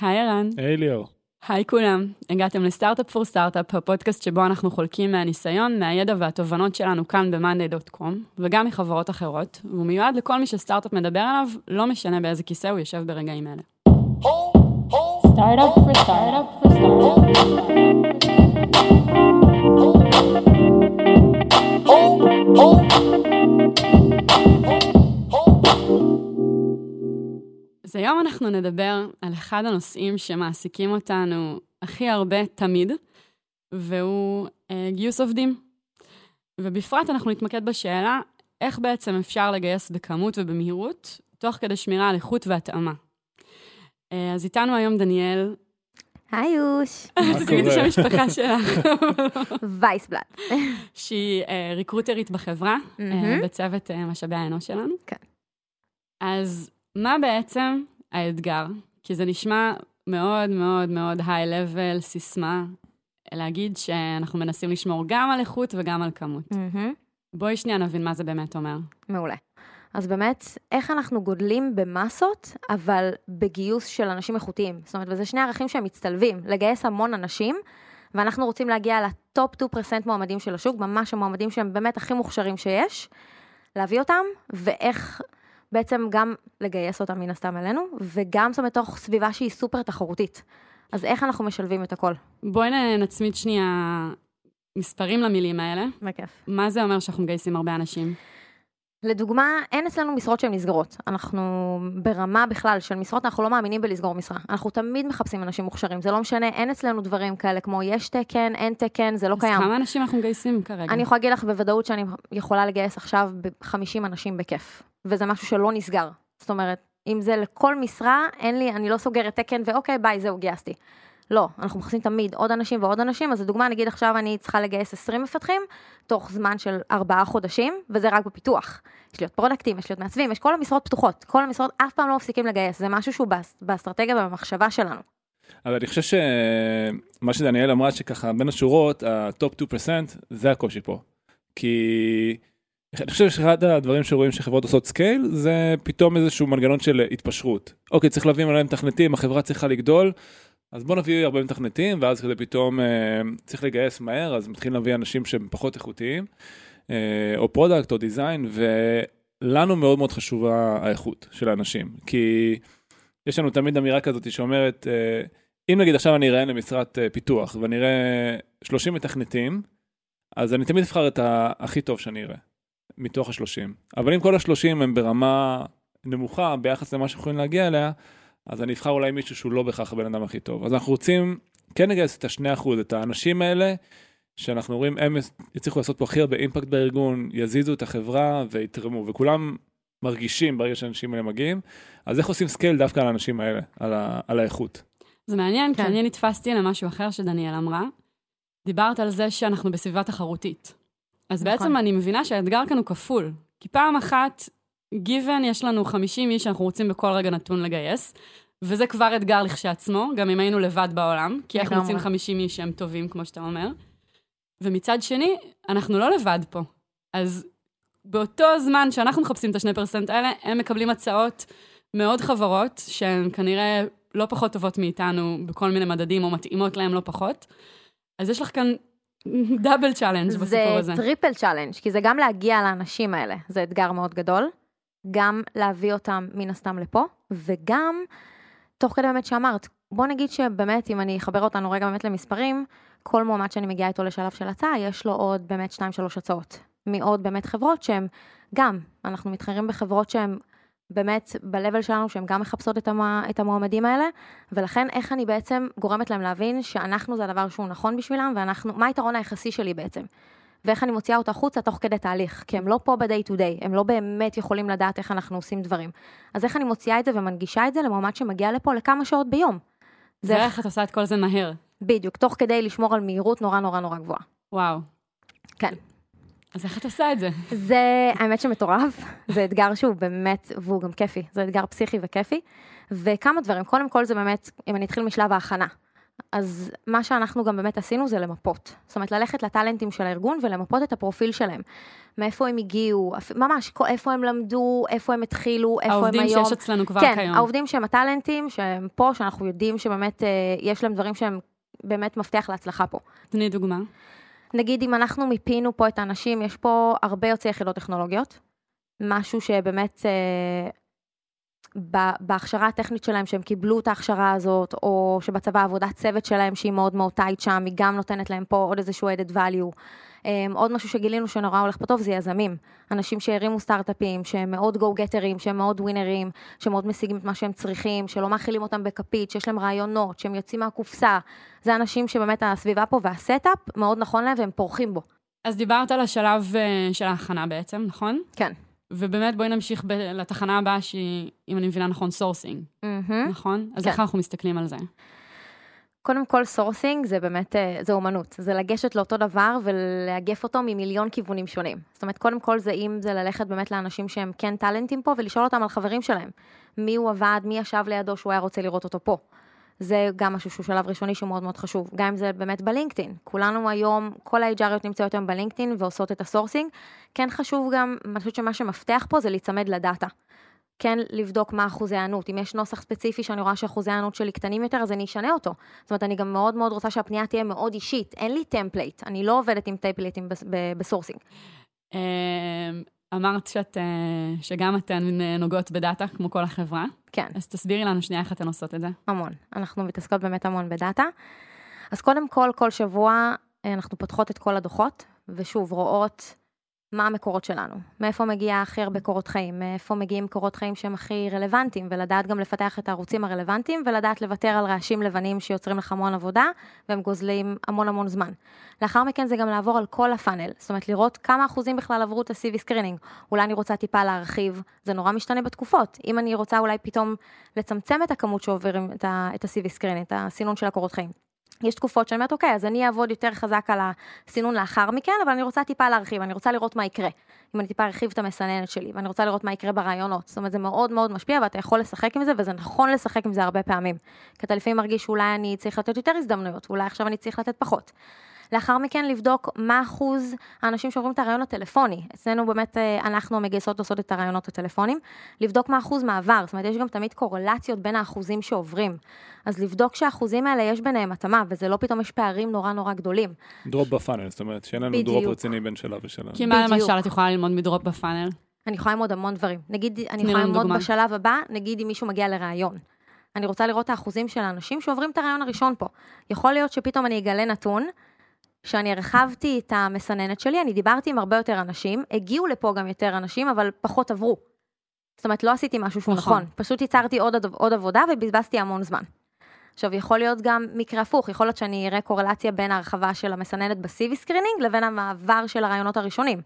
היי ערן. היי ליאור. היי כולם, הגעתם לסטארט-אפ פור סטארט-אפ, הפודקאסט שבו אנחנו חולקים מהניסיון, מהידע והתובנות שלנו כאן ב-monday.com, וגם מחברות אחרות, והוא מיועד לכל מי שסטארט-אפ מדבר עליו, לא משנה באיזה כיסא הוא יושב ברגעים אלה. Startup for startup for אז היום אנחנו נדבר על אחד הנושאים שמעסיקים אותנו הכי הרבה תמיד, והוא אה, גיוס עובדים. ובפרט אנחנו נתמקד בשאלה איך בעצם אפשר לגייס בכמות ובמהירות, תוך כדי שמירה על איכות והתאמה. אה, אז איתנו היום דניאל. היי יוש. תגידי את השם המשפחה שלך. וייסבלט. שהיא אה, ריקרוטרית בחברה, אה, מהמם. בצוות אה, משאבי האנוש שלנו. כן. אז מה בעצם האתגר? כי זה נשמע מאוד מאוד מאוד היי-לבל, סיסמה, להגיד שאנחנו מנסים לשמור גם על איכות וגם על כמות. מהמם. בואי שנייה נבין מה זה באמת אומר. מעולה. אז באמת, איך אנחנו גודלים במסות, אבל בגיוס של אנשים איכותיים. זאת אומרת, וזה שני ערכים שהם מצטלבים, לגייס המון אנשים, ואנחנו רוצים להגיע לטופ 2% מועמדים של השוק, ממש המועמדים שהם באמת הכי מוכשרים שיש, להביא אותם, ואיך בעצם גם לגייס אותם מן הסתם אלינו, וגם זאת אומרת, תוך סביבה שהיא סופר תחרותית. אז איך אנחנו משלבים את הכל? בואי נצמיד שנייה מספרים למילים האלה. בכיף. מה זה אומר שאנחנו מגייסים הרבה אנשים? לדוגמה, אין אצלנו משרות שהן נסגרות. אנחנו ברמה בכלל של משרות, אנחנו לא מאמינים בלסגור משרה. אנחנו תמיד מחפשים אנשים מוכשרים, זה לא משנה, אין אצלנו דברים כאלה כמו יש תקן, אין תקן, זה לא אז קיים. כמה אנשים אנחנו מגייסים כרגע? אני יכולה להגיד לך בוודאות שאני יכולה לגייס עכשיו ב-50 אנשים בכיף, וזה משהו שלא נסגר. זאת אומרת, אם זה לכל משרה, אין לי, אני לא סוגרת תקן ואוקיי, ביי, זהו, גייסתי. לא, אנחנו מחפשים תמיד עוד אנשים ועוד אנשים, אז לדוגמה, נגיד עכשיו אני צריכה לגייס 20 מפתחים, תוך זמן של 4 חודשים, וזה רק בפיתוח. יש לי עוד product ים, יש לי עוד מעצבים, יש כל המשרות פתוחות. כל המשרות אף פעם לא מפסיקים לגייס, זה משהו שהוא באס- באסטרטגיה ובמחשבה שלנו. אז אני חושב שמה שדניאל אמרה שככה בין השורות ה top 2% זה הקושי פה. כי אני חושב שאחד הדברים שרואים שחברות עושות scale זה פתאום איזשהו מנגנון של התפשרות. אוקיי צריך להביא מלא מתכנתים החברה צריכה לגדול אז בוא נביא הרבה מתכנתים ואז כזה פתאום אה, צריך לגייס מהר אז מתחילים להביא אנשים שהם פחות איכותיים אה, או product או design ולנו מאוד מאוד חשובה האיכות של האנשים כי יש לנו תמיד אמירה כזאת שאומרת אה, אם נגיד עכשיו אני אראיין למשרת אה, פיתוח ואני אראה 30 מתכנתים, אז אני תמיד אבחר את הכי טוב שאני אראה, מתוך ה-30. אבל אם כל ה-30 הם ברמה נמוכה ביחס למה שאנחנו יכולים להגיע אליה, אז אני אבחר אולי מישהו שהוא לא בהכרח הבן אדם הכי טוב. אז אנחנו רוצים כן לגייס את ה-2%, את האנשים האלה, שאנחנו רואים הם יצליחו לעשות פה הכי הרבה אימפקט בארגון, יזיזו את החברה ויתרמו, וכולם מרגישים ברגע שהאנשים האלה מגיעים. אז איך עושים scale דווקא על האנשים האלה, על, ה- על האיכות? זה מעניין, כי כן. אני נתפסתי למשהו אחר שדניאל אמרה. דיברת על זה שאנחנו בסביבה תחרותית. אז נכון. בעצם אני מבינה שהאתגר כאן הוא כפול. כי פעם אחת, גיוון, יש לנו 50 איש שאנחנו רוצים בכל רגע נתון לגייס, וזה כבר אתגר לכשעצמו, גם אם היינו לבד בעולם, כי אנחנו לגמרי. רוצים 50 איש שהם טובים, כמו שאתה אומר. ומצד שני, אנחנו לא לבד פה. אז באותו זמן שאנחנו מחפשים את השני percent האלה, הם מקבלים הצעות מעוד חברות, שהן כנראה לא פחות טובות מאיתנו בכל מיני מדדים, או מתאימות להם לא פחות. אז יש לך כאן double challenge בסיפור זה הזה. טריפל צ'אלנג', כי זה גם להגיע לאנשים האלה, זה אתגר מאוד גדול, גם להביא אותם מן הסתם לפה, וגם, תוך כדי באמת שאמרת, בוא נגיד שבאמת, אם אני אחבר אותנו רגע באמת למספרים, כל מועמד שאני מגיעה איתו לשלב של הצעה, יש לו עוד באמת 2-3 הצעות. מעוד באמת חברות שהן גם, אנחנו מתחרים בחברות שהן באמת ב-level שלנו, שהן גם מחפשות את, המה, את המועמדים האלה, ולכן איך אני בעצם גורמת להם להבין שאנחנו זה הדבר שהוא נכון בשבילם, ואנחנו, מה היתרון היחסי שלי בעצם? ואיך אני מוציאה אותה החוצה תוך כדי תהליך, כי הם לא פה ב-day to day, הם לא באמת יכולים לדעת איך אנחנו עושים דברים. אז איך אני מוציאה את זה ומנגישה את זה למועמד שמגיע לפה לכמה שעות ביום? זה ואיך את עושה את כל זה מהר. בדיוק, תוך כדי לשמור על מהירות נורא נורא נורא גבוהה. וואו. כן. אז איך את עושה את זה? זה, האמת שמטורף, זה אתגר שהוא באמת, והוא גם כיפי, זה אתגר פסיכי וכיפי. וכמה דברים, קודם כל זה באמת, אם אני אתחיל משלב ההכנה. אז מה שאנחנו גם באמת עשינו זה למפות. זאת אומרת, ללכת לטאלנטים של הארגון ולמפות את הפרופיל שלהם. מאיפה הם הגיעו, ממש, איפה הם למדו, איפה הם התחילו, איפה הם היום. העובדים שיש אצלנו כבר כן, כיום. כן, העובדים שהם הטאלנטים, שהם פה, שאנחנו יודעים שבאמת אה, יש להם דברים שהם באמת מפתח להצלחה פה. תני דוגמה. נגיד אם אנחנו מיפינו פה את האנשים, יש פה הרבה יוצאי יחידות טכנולוגיות. משהו שבאמת אה, בהכשרה הטכנית שלהם, שהם קיבלו את ההכשרה הזאת, או שבצבא עבודת צוות שלהם, שהיא מאוד מאוד טייט שם, היא גם נותנת להם פה עוד איזשהו added value. Um, עוד משהו שגילינו שנורא הולך פה טוב זה יזמים. אנשים שהרימו סטארט-אפים, שהם מאוד גו-גטרים, שהם מאוד ווינרים, שמאוד משיגים את מה שהם צריכים, שלא מאכילים אותם בכפית, שיש להם רעיונות, שהם יוצאים מהקופסה. זה אנשים שבאמת הסביבה פה וה setup מאוד נכון להם והם פורחים בו. אז דיברת על השלב אה, של ההכנה בעצם, נכון? כן. ובאמת בואי נמשיך ב- לתחנה הבאה שהיא, אם אני מבינה נכון, סורסינג, Mm-hmm. נכון? אז כן. איך אנחנו מסתכלים על זה? קודם כל sourcing זה באמת, אה, זה אומנות, זה לגשת לאותו דבר ולאגף אותו ממיליון כיוונים שונים. זאת אומרת, קודם כל זה אם זה ללכת באמת לאנשים שהם כן talent ים פה ולשאול אותם על חברים שלהם. עם מי הוא עבד, מי ישב לידו שהוא היה רוצה לראות אותו פה. זה גם משהו שהוא שלב ראשוני שהוא מאוד מאוד חשוב, גם אם זה באמת בלינקדאין. כולנו היום, כל ה-HR יות נמצאות היום בלינקדאין ועושות את ה sourcing. כן חשוב גם, אני חושבת שמה שמפתח פה זה להיצמד ל data. כן לבדוק מה אחוזי היענות. אם יש נוסח ספציפי שאני רואה שאחוזי היענות שלי קטנים יותר, אז אני אשנה אותו. זאת אומרת, אני גם מאוד מאוד רוצה שהפנייה תהיה מאוד אישית. אין לי template, אני לא עובדת עם template ים ב sourcing. אמ, אמרת שאת, אה, שגם אתן נוגעות בדאטה, כמו כל החברה, כן, אז תסבירי לנו שנייה איך אתן עושות את זה. המון. אנחנו מתעסקות באמת המון בדאטה. אז קודם כל, כל שבוע אה, אנחנו פותחות את כל הדוחות, ושוב, רואות מה המקורות שלנו, מאיפה מגיע הכי הרבה קורות חיים, מאיפה מגיעים קורות חיים שהם הכי רלוונטיים, ולדעת גם לפתח את הערוצים הרלוונטיים, ולדעת לוותר על רעשים לבנים שיוצרים לך המון עבודה, והם גוזלים המון המון זמן. לאחר מכן זה גם לעבור על כל ה funnel, זאת אומרת לראות כמה אחוזים בכלל עברו את ה-CV screening. אולי אני רוצה טיפה להרחיב, זה נורא משתנה בתקופות. אם אני רוצה אולי פתאום לצמצם את הכמות שעוברים את ה-CV screening, את הסינון של הקורות חיים. יש תקופות שאני אומרת, אוקיי, אז אני אעבוד יותר חזק על הסינון לאחר מכן, אבל אני רוצה טיפה להרחיב, אני רוצה לראות מה יקרה. אם אני טיפה ארחיב את המסננת שלי, ואני רוצה לראות מה יקרה בראיונות. זאת אומרת, זה מאוד מאוד משפיע, ואתה יכול לשחק עם זה, וזה נכון לשחק עם זה הרבה פעמים. כי אתה לפעמים מרגיש שאולי אני צריך לתת יותר הזדמנויות, אולי עכשיו אני צריך לתת פחות. לאחר מכן לבדוק מה אחוז האנשים שעוברים את הראיון הטלפוני. אצלנו באמת אה, אנחנו המגייסות עושות את הראיונות הטלפוניים. לבדוק מה אחוז מעבר, זאת אומרת יש גם תמיד קורלציות בין האחוזים שעוברים. אז לבדוק שהאחוזים האלה יש ביניהם התאמה, וזה לא פתאום יש פערים נורא נורא גדולים. drop ב funnel, זאת אומרת שאין לנו drop בדיוק. רציני בין שלב ושלב. כי מה. למשל את יכולה ללמוד מ drop ב funnel? אני יכולה ללמוד המון דברים. נגיד, אני יכולה ללמוד דוגמה. בשלב הבא, נגיד אם מישהו מגיע לראיון. אני רוצה לראות את האחוזים של האנשים שעוברים את הראיון הראשון פה. יכול להיות שפתאום אני אגלה נתון, שאני הרחבתי את המסננת שלי, אני דיברתי עם הרבה יותר אנשים, הגיעו לפה גם יותר אנשים, אבל פחות עברו. זאת אומרת, לא עשיתי משהו שהוא נכון. נכון, פשוט ייצרתי עוד, עוד עבודה ובזבזתי המון זמן. עכשיו, יכול להיות גם מקרה הפוך, יכול להיות שאני אראה קורלציה בין ההרחבה של המסננת ב-CV screening לבין המעבר של הראיונות הראשונים.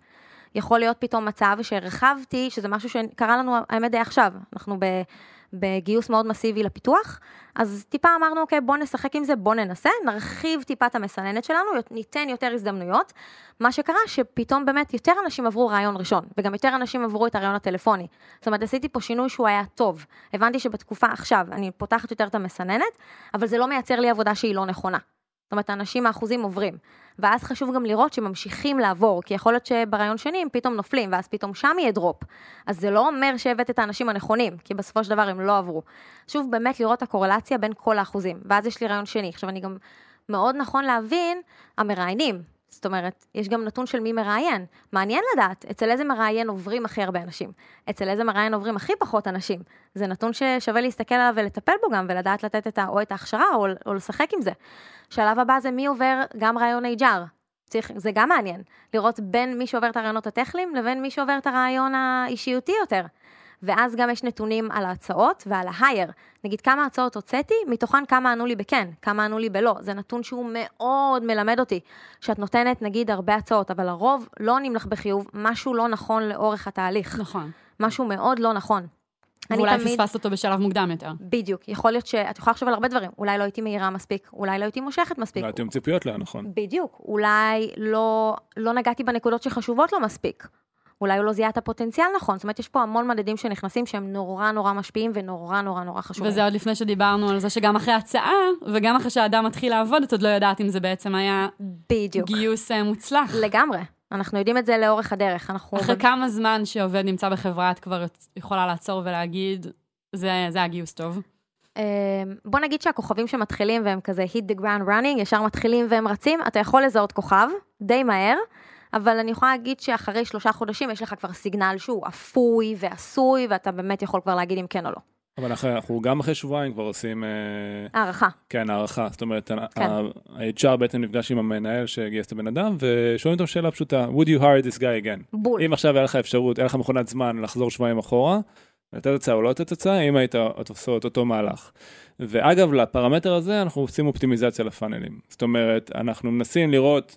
יכול להיות פתאום מצב שהרחבתי, שזה משהו שקרה לנו, האמת די עכשיו, אנחנו ב, בגיוס מאוד מסיבי לפיתוח, אז טיפה אמרנו, אוקיי, בוא נשחק עם זה, בוא ננסה, נרחיב טיפה את המסננת שלנו, ניתן יותר הזדמנויות. מה שקרה, שפתאום באמת יותר אנשים עברו רעיון ראשון, וגם יותר אנשים עברו את הרעיון הטלפוני. זאת אומרת, עשיתי פה שינוי שהוא היה טוב. הבנתי שבתקופה עכשיו אני פותחת יותר את המסננת, אבל זה לא מייצר לי עבודה שהיא לא נכונה. זאת אומרת, האנשים האחוזים עוברים. ואז חשוב גם לראות שממשיכים לעבור, כי יכול להיות שברעיון שני הם פתאום נופלים, ואז פתאום שם יהיה דרופ. אז זה לא אומר שהבאת את האנשים הנכונים, כי בסופו של דבר הם לא עברו. שוב, באמת לראות את הקורלציה בין כל האחוזים. ואז יש לי רעיון שני. עכשיו, אני גם מאוד נכון להבין, המראיינים. זאת אומרת, יש גם נתון של מי מראיין. מעניין לדעת, אצל איזה מראיין עוברים הכי הרבה אנשים. אצל איזה מראיין עוברים הכי פחות אנשים. זה נתון ששווה להסתכל עליו ולטפל בו גם, ולדעת לתת את ה, או את ההכשרה, או, או לשחק עם זה. שלב הבא זה מי עובר גם רעיון HR. צריך, זה גם מעניין, לראות בין מי שעובר את הרעיונות הטכניים לבין מי שעובר את הרעיון האישיותי יותר. ואז גם יש נתונים על ההצעות ועל ההייר. נגיד כמה הצעות הוצאתי, מתוכן כמה ענו לי בכן, כמה ענו לי בלא. זה נתון שהוא מאוד מלמד אותי. שאת נותנת נגיד הרבה הצעות, אבל לרוב לא עונים לך בחיוב, משהו לא נכון לאורך התהליך. נכון. משהו מאוד לא נכון. ואולי תמיד- פספסת אותו בשלב מוקדם יותר. בדיוק, יכול להיות שאת יכולה לחשוב על הרבה דברים, אולי לא הייתי מהירה מספיק, אולי לא הייתי מושכת מספיק. אולי עם ציפיות לא נכון. בדיוק, אולי לא, לא נגעתי בנקודות שחשובות לו מספיק. אולי הוא לא זיהה את הפוטנציאל נכון, זאת אומרת, יש פה המון מדדים שנכנסים שהם נורא נורא משפיעים ונורא נורא נורא חשובים. וזה עוד לפני שדיברנו על זה שגם אחרי הצעה, וגם אחרי שהאדם מתחיל לעבוד, את עוד לא יודעת אם זה בעצם היה בדיוק. גיוס אה, מוצלח. לגמרי. אנחנו יודעים את זה לאורך הדרך. אנחנו... אחרי כמה זמן שעובד נמצא בחברה, את כבר יכולה לעצור ולהגיד, זה, זה היה גיוס טוב. אמ, בוא נגיד שהכוכבים שמתחילים והם כזה hit the ground running, ישר מתחילים והם רצים, אתה יכול לזהות כוכב די מהר, אבל אני יכולה להגיד שאחרי שלושה חודשים יש לך כבר סיגנל שהוא אפוי ועשוי, ואתה באמת יכול כבר להגיד אם כן או לא. אבל אנחנו, אנחנו גם אחרי שבועיים כבר עושים... אה, הערכה. כן, הערכה. זאת אומרת, כן. ה-HR בעצם נפגש עם המנהל שגייס את הבן אדם, ושואלים אותו שאלה פשוטה, would you hire this guy again? בול. אם עכשיו היה לך אפשרות, היה לך מכונת זמן לחזור שבועיים אחורה, לתת הצעה או לא לתת הצעה, אם היית עושה את אותו מהלך. ואגב, לפרמטר הזה אנחנו עושים אופטימיזציה לפאנלים. זאת אומרת, אנחנו מנסים לראות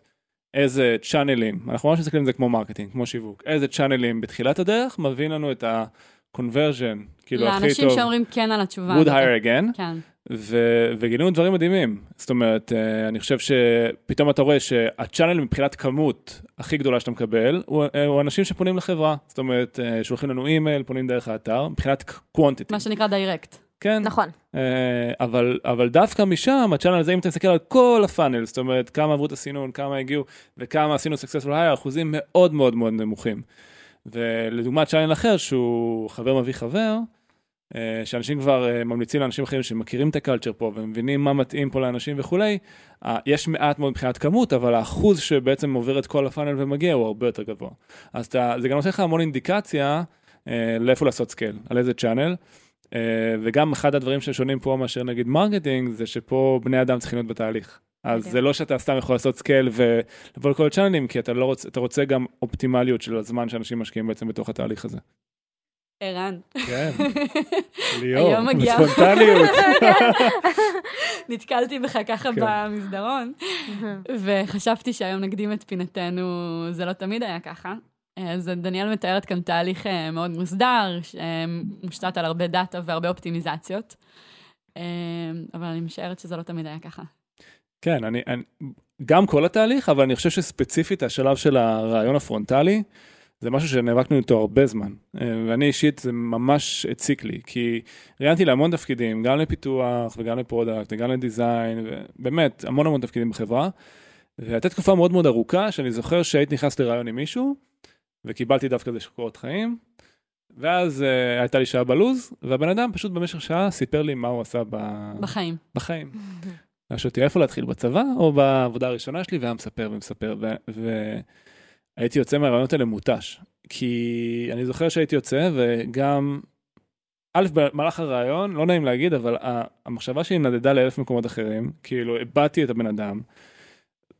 איזה צ'אנלים, אנחנו ממש מסתכלים על זה כמו marketing, כמו שיווק, איזה צ'אנלים בתחילת הדרך מביאים לנו את ה-conversion, כאילו הכי טוב. לאנשים שאומרים כן על התשובה. would hire again, כן. ו- וגילינו דברים מדהימים. זאת אומרת, אה, אני חושב שפתאום אתה רואה שה channel מבחינת כמות הכי גדולה שאתה מקבל, הוא, אה, הוא אנשים שפונים לחברה. זאת אומרת, אה, שולחים לנו אימייל, פונים דרך האתר, מבחינת quantity. מה שנקרא דיירקט. כן, נכון. אה, אבל, אבל דווקא משם, הצ'אנל הזה, אם אתה מסתכל על כל הפאנל, זאת אומרת, כמה עברו את הסינון, כמה הגיעו, וכמה עשינו successful hire, אחוזים מאוד מאוד מאוד נמוכים. ולדוגמת צ'אנל אחר, שהוא חבר מביא חבר, אה, שאנשים כבר אה, ממליצים לאנשים אחרים שמכירים את הקלצ'ר פה ומבינים מה מתאים פה לאנשים וכולי, יש מעט מאוד מבחינת כמות, אבל האחוז שבעצם עובר את כל הפאנל ומגיע הוא הרבה יותר גבוה. אז אתה, זה גם נותן לך המון אינדיקציה לאיפה לעשות scale, על איזה channel. אה, וגם אחד הדברים ששונים פה מאשר נגיד marketing, זה שפה בני אדם צריכים להיות בתהליך. אז אוקיי. זה לא שאתה סתם יכול לעשות scale ולבוא לכל הצ'אנלים, כי אתה לא רוצה, אתה רוצה גם אופטימליות של הזמן שאנשים משקיעים בעצם בתוך התהליך הזה. ערן. כן, ליאור, בספונטניות. נתקלתי בך ככה כן. במסדרון, וחשבתי שהיום נקדים את פינתנו, זה לא תמיד היה ככה. אז דניאל מתארת כאן תהליך אה, מאוד מוסדר, שמושתת על הרבה דאטה והרבה אופטימיזציות, אה, אבל אני משערת שזה לא תמיד היה ככה. כן, אני, אני, גם כל התהליך, אבל אני חושב שספציפית השלב של הראיון הפרונטלי, זה משהו שנאבקנו איתו הרבה זמן. אה, ואני אישית, זה ממש הציק לי, כי ראיינתי להמון תפקידים, גם לפיתוח וגם ל product וגם ל design, ובאמת, המון המון תפקידים בחברה. והייתה תקופה מאוד מאוד ארוכה, שאני זוכר שהייתי נכנס לרעיון עם מישהו, וקיבלתי דווקא איזה קורות חיים, ואז uh, הייתה לי שעה בלוז, והבן אדם פשוט במשך שעה סיפר לי מה הוא עשה ב... בחיים. בחיים. שאלתי איפה להתחיל, בצבא או בעבודה הראשונה שלי, והיה מספר ומספר, והייתי יוצא מהרעיונות האלה מותש. כי אני זוכר שהייתי יוצא, וגם, א', במהלך הרעיון, לא נעים להגיד, אבל המחשבה שלי נדדה לאלף מקומות אחרים, כאילו, איבדתי את הבן אדם,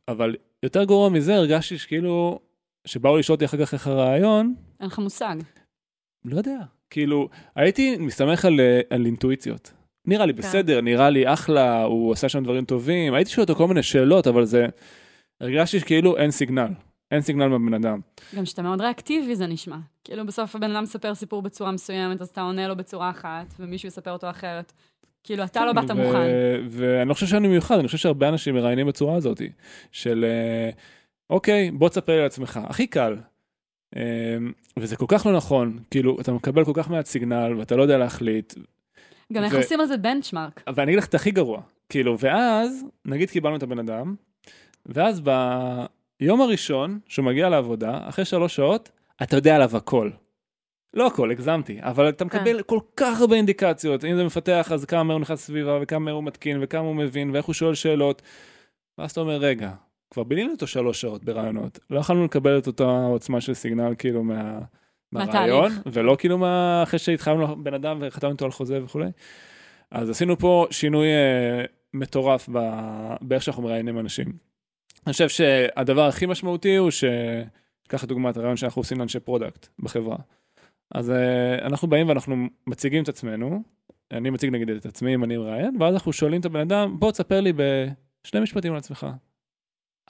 אבל יותר גרוע מזה, הרגשתי שכאילו, שבאו לשאול אותי אחר כך איך הרעיון, אין לך מושג. לא יודע. כאילו, הייתי מסתמך על, אה, על אינטואיציות. נראה לי בסדר, נראה לי אחלה, הוא עשה שם דברים טובים. הייתי שואל אותו כל מיני שאלות, אבל זה... הרגשתי שכאילו אין סיגנל. אין סיגנל מהבן אדם. גם שאתה מאוד ריאקטיבי זה נשמע. כאילו בסוף הבן אדם מספר סיפור בצורה מסוימת, אז אתה עונה לו בצורה אחת, ומישהו יספר אותו אחרת. כאילו, אתה לא באת ו- מוכן. ואני לא חושב שאני מיוחד, אני חושב שהרבה אנשים מראיינים בצורה הזאת, של אה, אוקיי, בוא תספר לי על עצמך. הכי קל. אה, וזה כל כך לא נכון, כאילו, אתה מקבל כל כך מעט סיגנל, ואתה לא יודע להחליט, גם איך ו- עושים על זה בנצ'מארק. אבל אני אגיד לך את הכי גרוע, כאילו, ואז, נגיד קיבלנו את הבן אדם, ואז ביום הראשון שהוא מגיע לעבודה, אחרי שלוש שעות, אתה יודע עליו הכל. לא הכל, הגזמתי, אבל אתה מקבל כל כך הרבה אינדיקציות, אם זה מפתח, אז כמה הוא נכנס לסביבה, וכמה הוא מתקין, וכמה הוא מבין, ואיך הוא שואל שאלות. ואז אתה אומר, רגע, כבר בילינו אותו שלוש שעות ברעיונות, לא יכולנו לקבל את אותה עוצמה של סיגנל כאילו מה... מהרעיון, ולא כאילו מה... אחרי שהתחלנו לבן אדם וחתמנו איתו על חוזה וכולי. אז עשינו פה שינוי אה, מטורף ב... באיך שאנחנו מראיינים אנשים. אני חושב שהדבר הכי משמעותי הוא ש... קח דוגמא את הראיון שאנחנו עושים לאנשי product בחברה. אז אה, אנחנו באים ואנחנו מציגים את עצמנו, אני מציג נגיד את עצמי אם אני מראיין, ואז אנחנו שואלים את הבן אדם, בוא תספר לי בשני משפטים על עצמך.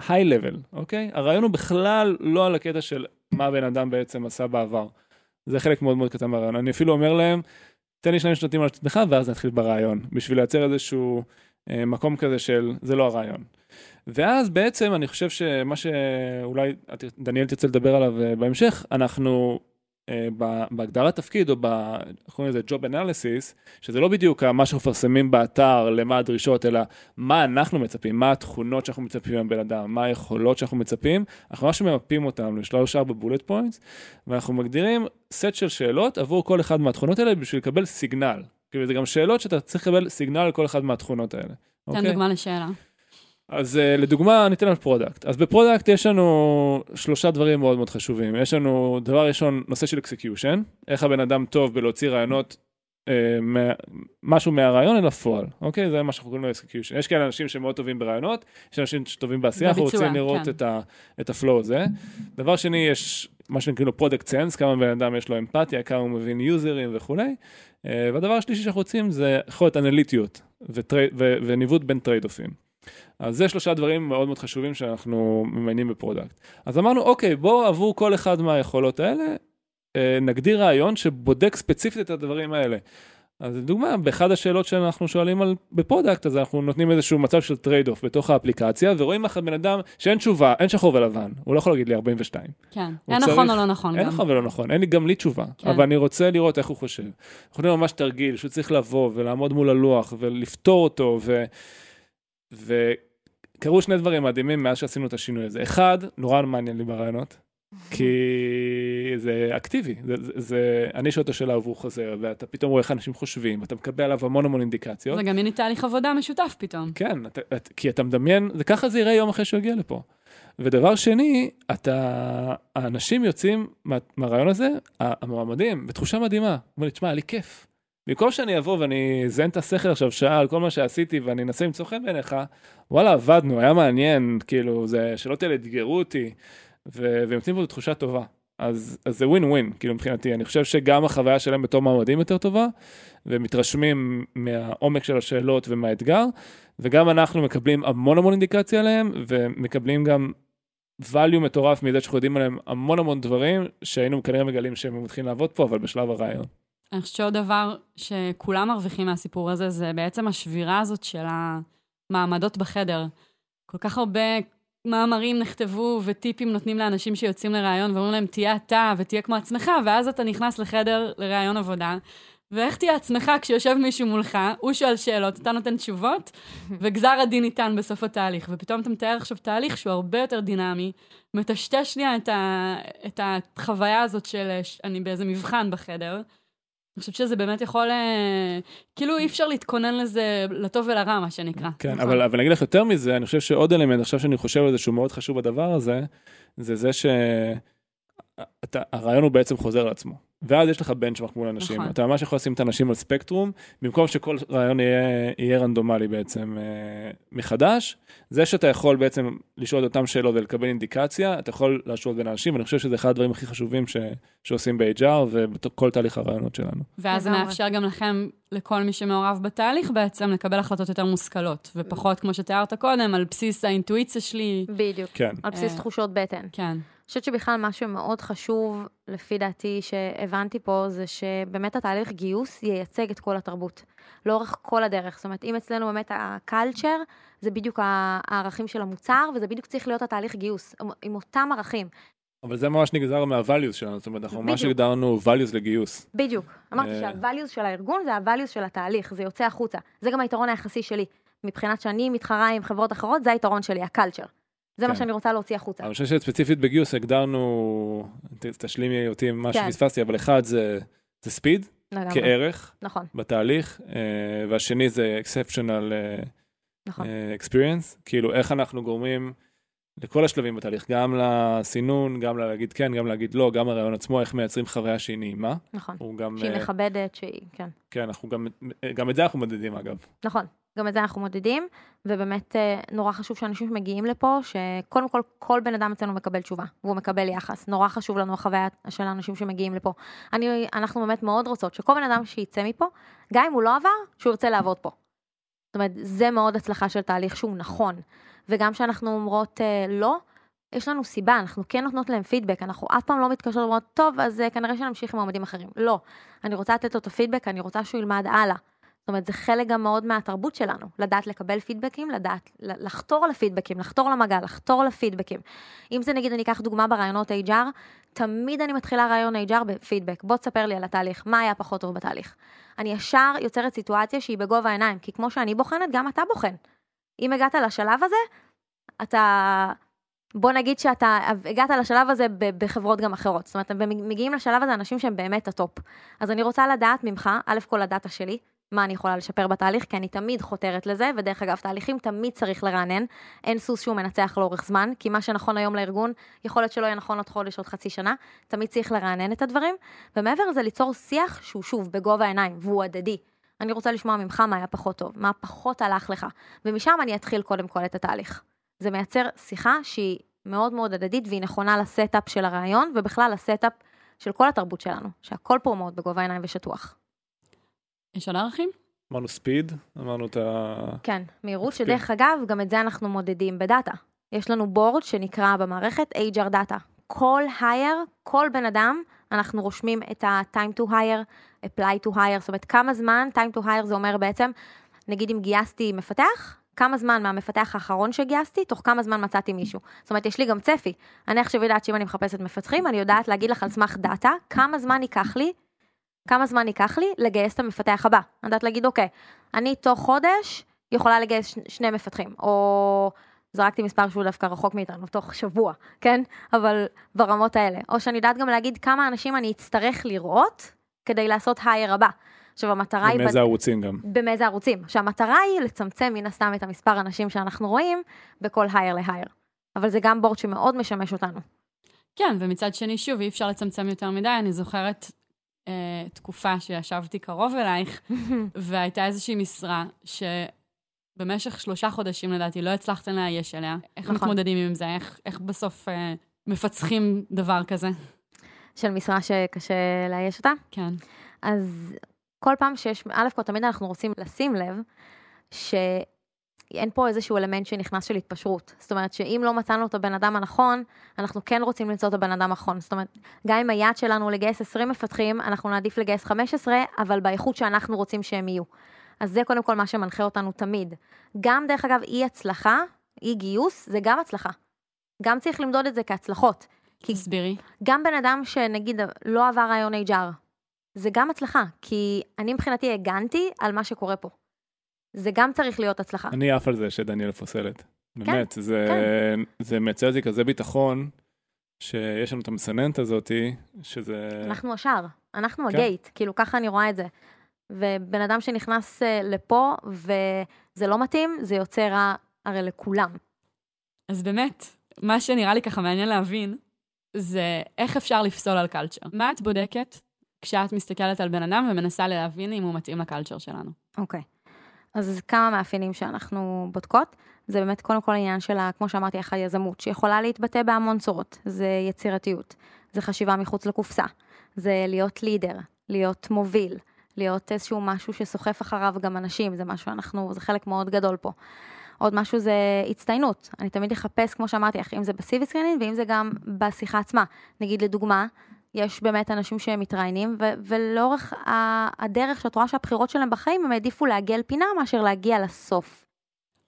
high level, אוקיי? הראיון הוא בכלל לא על הקטע של מה הבן אדם בעצם עשה בעבר. זה חלק מאוד מאוד קטן מהרעיון. אני אפילו אומר להם, תן לי שני משפטים על עצמך ואז נתחיל ברעיון, בשביל לייצר איזשהו אה, מקום כזה של, זה לא הרעיון. ואז בעצם אני חושב שמה שאולי דניאל תרצה לדבר עליו אה, בהמשך, אנחנו בהגדרת תפקיד או ב... איך קוראים לזה Job Analysis, שזה לא בדיוק מה שאנחנו מפרסמים באתר, למה הדרישות, אלא מה אנחנו מצפים, מה התכונות שאנחנו מצפים מהבן אדם, מה היכולות שאנחנו מצפים, אנחנו ממש ממפים אותם לשלוש ארבע bullet points, ואנחנו מגדירים סט של שאלות עבור כל אחד מהתכונות האלה בשביל לקבל signal. כאילו זה גם שאלות שאתה צריך לקבל signal על כל אחד מהתכונות האלה. תן אוקיי? דוגמה לשאלה. אז אה, לדוגמה, ניתן על product. אז ב product יש לנו שלושה דברים מאוד מאוד חשובים. יש לנו, דבר ראשון, נושא של execution, איך הבן אדם טוב בלהוציא רעיונות, אה, מה, משהו מהרעיון אל הפועל, אוקיי? זה מה שאנחנו קוראים לו execution. יש כאלה אנשים שמאוד טובים ברעיונות, יש אנשים שטובים בעשייה, אנחנו רוצים לראות כן. את, ה, את ה flow הזה. דבר שני, יש מה שנקרא לו product sense, כמה בן אדם יש לו אמפתיה, כמה הוא מבין יוזרים וכולי. אה, והדבר השלישי שאנחנו רוצים זה יכולת אנליטיות וטרי, ו, וניווט בין טרייד אופים. אז זה שלושה דברים מאוד מאוד חשובים שאנחנו ממיינים ב product. אז אמרנו, אוקיי, בואו עבור כל אחד מהיכולות האלה, אה, נגדיר ראיון שבודק ספציפית את הדברים האלה. אז לדוגמה, באחד השאלות שאנחנו שואלים על, ב product, אז אנחנו נותנים איזשהו מצב של trade off בתוך האפליקציה, ומראים לבן אדם שאין תשובה, אין שחור ולבן, הוא לא יכול להגיד לי 42. כן. אין צריך- נכון או לא נכון אין גם. נכון ולא נכון, אין לי גם לי תשובה, כן. אבל אני רוצה לראות איך הוא חושב. אנחנו יודעים ממש תרגיל שהוא צריך לבוא ולעמוד מול הלוח ולפתור אותו, ו... וקרו שני דברים מדהימים מאז שעשינו את השינוי הזה. אחד, נורא מעניין לי ברעיונות, כי זה אקטיבי, זה, זה, זה, אני שואל את השאלה עבור חוזר, ואתה פתאום רואה איך אנשים חושבים, ואתה מקבל עליו המון המון אינדיקציות. זה גם יהיה תהליך עבודה משותף פתאום. כן, אתה, את, כי אתה מדמיין, וככה זה יראה יום אחרי שהוא יגיע לפה. ודבר שני, אתה, האנשים יוצאים מה, מהרעיון הזה, המועמדים, בתחושה מדהימה. אומר לי, תשמע, היה לי כיף. במקום שאני אבוא ואני אזיין את השכל עכשיו שעה על כל מה שעשיתי ואני אנסה למצוא חן בעיניך, וואלה, עבדנו, היה מעניין, כאילו, זה, שלא תהיה אתגרו אותי, ו- והם יוצאים פה בתחושה טובה. אז, אז זה ווין ווין, כאילו מבחינתי, אני חושב שגם החוויה שלהם בתור מועמדים יותר טובה, ומתרשמים מהעומק של השאלות ומהאתגר, וגם אנחנו מקבלים המון המון אינדיקציה עליהם, ומקבלים גם value מטורף מזה שאנחנו יודעים עליהם המון המון דברים, שהיינו כנראה מגלים שהם מתחילים לעבוד פה, אבל בשלב הרעיון. אני חושבת שעוד דבר שכולם מרוויחים מהסיפור הזה, זה בעצם השבירה הזאת של המעמדות בחדר. כל כך הרבה מאמרים נכתבו וטיפים נותנים לאנשים שיוצאים לראיון ואומרים להם, תהיה אתה ותהיה כמו עצמך, ואז אתה נכנס לחדר לראיון עבודה. ואיך תהיה עצמך כשיושב מישהו מולך, הוא שואל שאלות, אתה נותן תשובות, וגזר הדין ניתן בסוף התהליך. ופתאום אתה מתאר עכשיו תהליך שהוא הרבה יותר דינמי, מטשטש שנייה את, ה, את החוויה הזאת של אני באיזה מבחן בחדר. אני חושבת שזה באמת יכול, אה, כאילו אי אפשר להתכונן לזה לטוב ולרע, מה שנקרא. כן, נכון. אבל, אבל אני אגיד לך יותר מזה, אני חושב שעוד אלמנט, עכשיו שאני חושב על זה שהוא מאוד חשוב בדבר הזה, זה זה שהרעיון הוא בעצם חוזר על עצמו. ואז יש לך בנצ'מארק מול אנשים. נכון. אתה ממש יכול לשים את האנשים על ספקטרום, במקום שכל רעיון יהיה, יהיה רנדומלי בעצם אה, מחדש. זה שאתה יכול בעצם לשאול את אותם שאלות ולקבל אינדיקציה, אתה יכול להשוות בין אנשים, ואני חושב שזה אחד הדברים הכי חשובים ש, שעושים ב-HR ובכל תהליך הרעיונות שלנו. ואז זה. מאפשר גם לכם, לכל מי שמעורב בתהליך בעצם, לקבל החלטות יותר מושכלות, ופחות, כמו שתיארת קודם, על בסיס האינטואיציה שלי. בדיוק. כן. על בסיס אה. תחושות בטן. כן. חושבת שבכלל מה שמאוד חשוב, לפי דעתי, שהבנתי פה, זה שבאמת התהליך גיוס ייצג את כל התרבות. לאורך כל הדרך. זאת אומרת, אם אצלנו באמת הקלצ'ר, זה בדיוק הערכים של המוצר, וזה בדיוק צריך להיות התהליך גיוס, עם- אותם ערכים. אבל זה ממש נגזר מה-values שלנו, זאת אומרת, אנחנו ממש. הגדרנו values לגיוס. בדיוק. אמרתי אה. שה-values של הארגון זה ה-values של התהליך, זה יוצא החוצה. זה גם היתרון היחסי שלי. מבחינת שאני מתחרה עם חברות אחרות, זה היתרון שלי, הקלצ'ר. זה מה כן. שאני רוצה להוציא החוצה. אני חושב שספציפית בגיוס הגדרנו, תשלימי אותי עם מה כן. שפספסתי, אבל אחד זה, זה ספיד לגמרי. כערך נכון, בתהליך, אה, והשני זה exceptional אה, נכון. אה, experience, כאילו איך אנחנו גורמים לכל השלבים בתהליך, גם לסינון, גם להגיד כן, גם להגיד לא, גם הרעיון עצמו, איך מייצרים חוויה שהיא נעימה. נכון. גם, שהיא אה, מכבדת, שהיא, כן. כן, אנחנו גם, גם את זה אנחנו מדדים אגב. נכון, גם את זה אנחנו מודדים, ובאמת אה, נורא חשוב שאנשים שמגיעים לפה, שקודם כל כל בן אדם אצלנו מקבל תשובה, והוא מקבל יחס. נורא חשוב לנו החוויה של האנשים שמגיעים לפה. אני, אנחנו באמת מאוד רוצות שכל בן אדם שיצא מפה, גם אם הוא לא עבר, שהוא ירצה לעבוד פה. זאת אומרת, זה מאוד הצלחה של תהליך שהוא נכון. וגם כשאנחנו אומרות אה, לא, יש לנו סיבה, אנחנו כן נותנות להם פידבק, אנחנו אף פעם לא מתקשרות ואומרות, טוב, אז אה, כנראה שנמשיך עם מועמדים אחרים. לא. אני רוצה לתת לו את הפידבק, אני רוצה שהוא ילמד הלאה. זאת אומרת, זה חלק גם מאוד מהתרבות שלנו, לדעת לקבל פידבקים, לדעת לחתור לפידבקים, לחתור למגע, לחתור לפידבקים. אם זה נגיד, אני אקח דוגמה ברעיונות HR, תמיד אני מתחילה רעיון HR בפידבק. בוא תספר לי על התהליך, מה היה פחות טוב בתהליך. אני ישר יוצרת סיטואציה שהיא בגובה העיניים, כי כמו שאני בוחנת, גם אתה בוחן. אם הגעת לשלב הזה, אתה... בוא נגיד שאתה הגעת לשלב הזה בחברות גם אחרות. זאת אומרת, מגיעים לשלב הזה אנשים שהם באמת ה top. אז אני רוצה לדעת ממך, א' כל הדאטה שלי, מה אני יכולה לשפר בתהליך, כי אני תמיד חותרת לזה, ודרך אגב, תהליכים תמיד צריך לרענן. אין סוס שהוא מנצח לאורך זמן, כי מה שנכון היום לארגון, יכול להיות שלא יהיה נכון עוד חודש, עוד חצי שנה. תמיד צריך לרענן את הדברים, ומעבר לזה ליצור שיח שהוא שוב בגובה העיניים, והוא הדדי. אני רוצה לשמוע ממך מה היה פחות טוב, מה פחות הלך לך, ומשם אני אתחיל קודם כל את התהליך. זה מייצר שיחה שהיא מאוד מאוד הדדית והיא נכונה ל setup של הראיון, ובכלל ל setup של כל התרבות שלנו, שהכל פה מאוד בגובה העיניים ושטוח. יש עוד ערכים? אמרנו speed, אמרנו את ה... כן, מהירות. שדרך אגב, גם את זה אנחנו מודדים בדאטה. יש לנו board שנקרא במערכת HR Data. כל hire, כל בן אדם, אנחנו רושמים את ה-time to hire, apply to hire, זאת אומרת כמה זמן, time to hire זה אומר בעצם, נגיד אם גייסתי מפתח, כמה זמן מהמפתח האחרון שגייסתי, תוך כמה זמן מצאתי מישהו. זאת אומרת, יש לי גם צפי. אני עכשיו יודעת שאם אני מחפשת מפתחים, אני יודעת להגיד לך על סמך דאטה, כמה זמן ייקח לי, כמה זמן ייקח לי לגייס את המפתח הבא. אני יודעת להגיד, אוקיי, אני תוך חודש יכולה לגייס ש- שני מפתחים, או זרקתי מספר שהוא דווקא רחוק מאיתנו, תוך שבוע, כן? אבל ברמות האלה. או שאני יודעת גם להגיד כמה אנשים אני אצטרך לראות כדי לעשות הייר הבא. עכשיו, המטרה היא... מאיזה ערוצים גם. במאיזה ערוצים. שהמטרה היא לצמצם מן הסתם את המספר האנשים שאנחנו רואים בכל הייר להייר. אבל זה גם בורד שמאוד משמש אותנו. כן, ומצד שני, שוב, אי אפשר לצמצם יותר מדי. אני זוכרת אה, תקופה שישבתי קרוב אלייך, והייתה איזושהי משרה שבמשך שלושה חודשים, לדעתי, לא הצלחתם לאייש אליה. איך נכון. מתמודדים עם זה? איך, איך בסוף אה, מפצחים דבר כזה? של משרה שקשה לאייש אותה. כן. אז כל פעם שיש, א' כל תמיד אנחנו רוצים לשים לב שאין פה איזשהו אלמנט שנכנס של התפשרות. זאת אומרת שאם לא מצאנו את הבן אדם הנכון, אנחנו כן רוצים למצוא את הבן אדם הנכון. זאת אומרת, גם אם היעד שלנו לגייס 20 מפתחים, אנחנו נעדיף לגייס 15, אבל באיכות שאנחנו רוצים שהם יהיו. אז זה קודם כל מה שמנחה אותנו תמיד. גם, דרך אגב, אי הצלחה, אי גיוס, זה גם הצלחה. גם צריך למדוד את זה כהצלחות. כי תסבירי. גם בן אדם שנגיד לא עבר רעיון HR, זה גם הצלחה, כי אני מבחינתי הגנתי על מה שקורה פה. זה גם צריך להיות הצלחה. אני עף על זה שדניאל פוסלת. כן, באמת, זה, זה מייצר לי כזה ביטחון, שיש לנו את המסננת הזאתי, שזה... אנחנו השער, אנחנו כן. הגייט, כאילו ככה אני רואה את זה. ובן אדם שנכנס אה, לפה וזה לא מתאים, זה יוצא רע הרי לכולם. אז באמת, מה שנראה לי ככה מעניין להבין, זה איך אפשר לפסול על קלצ'ר. מה את בודקת כשאת מסתכלת על בן אדם ומנסה להבין אם הוא מתאים לקלצ'ר שלנו? אוקיי. אז כמה מאפיינים שאנחנו בודקות, זה באמת קודם כל עניין של, כמו שאמרתי, היזמות, שיכולה להתבטא בהמון צורות. זה יצירתיות, זה חשיבה מחוץ לקופסה, זה להיות לידר, להיות מוביל, להיות איזשהו משהו שסוחף אחריו גם אנשים, זה משהו אנחנו, זה חלק מאוד גדול פה. עוד משהו זה הצטיינות. אני תמיד אחפש, כמו שאמרתי לך, אם זה ב CV screening ואם זה גם בשיחה עצמה. נגיד לדוגמה, יש באמת אנשים שהם מתראיינים, ו- ולאורך ה- הדרך שאת רואה שהבחירות שלהם בחיים, הם העדיפו לעגל פינה מאשר להגיע לסוף.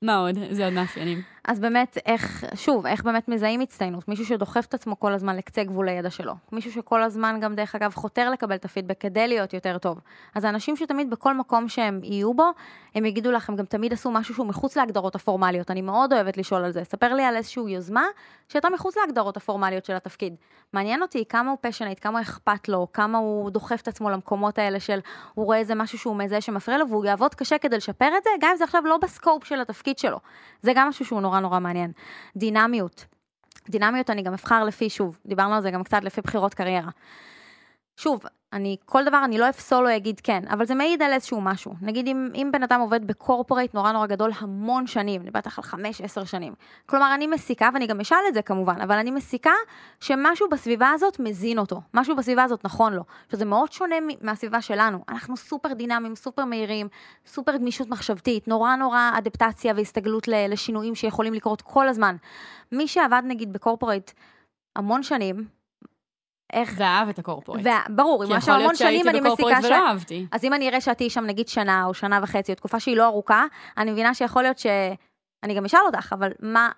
מה עוד? זה עוד מאפיינים. אז באמת, איך, שוב, איך באמת מזהים הצטיינות? מישהו שדוחף את עצמו כל הזמן לקצה גבול הידע שלו. מישהו שכל הזמן גם, דרך אגב, חותר לקבל את הפידבק כדי להיות יותר טוב. אז האנשים שתמיד בכל מקום שהם יהיו בו, הם יגידו לך, הם גם תמיד עשו משהו שהוא מחוץ להגדרות הפורמליות. אני מאוד אוהבת לשאול על זה. ספר לי על איזושהי יוזמה שהייתה מחוץ להגדרות הפורמליות של התפקיד. מעניין אותי כמה הוא פשנט, כמה אכפת לו, כמה הוא דוחף את עצמו למקומות האלה של, הוא רואה איזה משהו שהוא מזהה שמפריע לו, והוא יעבוד קשה כדי לשפר את זה, גם אם זה עכשיו לא בסקופ של התפקיד שלו. זה גם משהו שהוא נורא נורא מעניין. דינמיות. דינמיות אני גם אבחר לפי, שוב, דיברנו על זה גם קצת לפי בחירות קריירה. שוב, אני, כל דבר אני לא אפסול או אגיד כן, אבל זה מעיד על איזשהו משהו. נגיד אם, אם בן אדם עובד בקורפורייט נורא נורא גדול המון שנים, אני בטח על 5-10 שנים. כלומר, אני מסיקה, ואני גם אשאל את זה כמובן, אבל אני מסיקה שמשהו בסביבה הזאת מזין אותו, משהו בסביבה הזאת נכון לו, שזה מאוד שונה מהסביבה שלנו. אנחנו סופר דינמיים, סופר מהירים, סופר גמישות מחשבתית, נורא נורא אדפטציה והסתגלות לשינויים שיכולים לקרות כל הזמן. מי שעבד נגיד בקורפורייט המון שנים, איך... ואהב את הקורפורט. ברור, אם עכשיו המון שנים אני מסיקה ש... כי יכול להיות שהייתי בקורפורט ולא אהבתי. אז אם אני אראה שאת תהיי שם נגיד שנה או שנה וחצי, או תקופה שהיא לא ארוכה, אני מבינה שיכול להיות ש... אני גם אשאל אותך, אבל מה,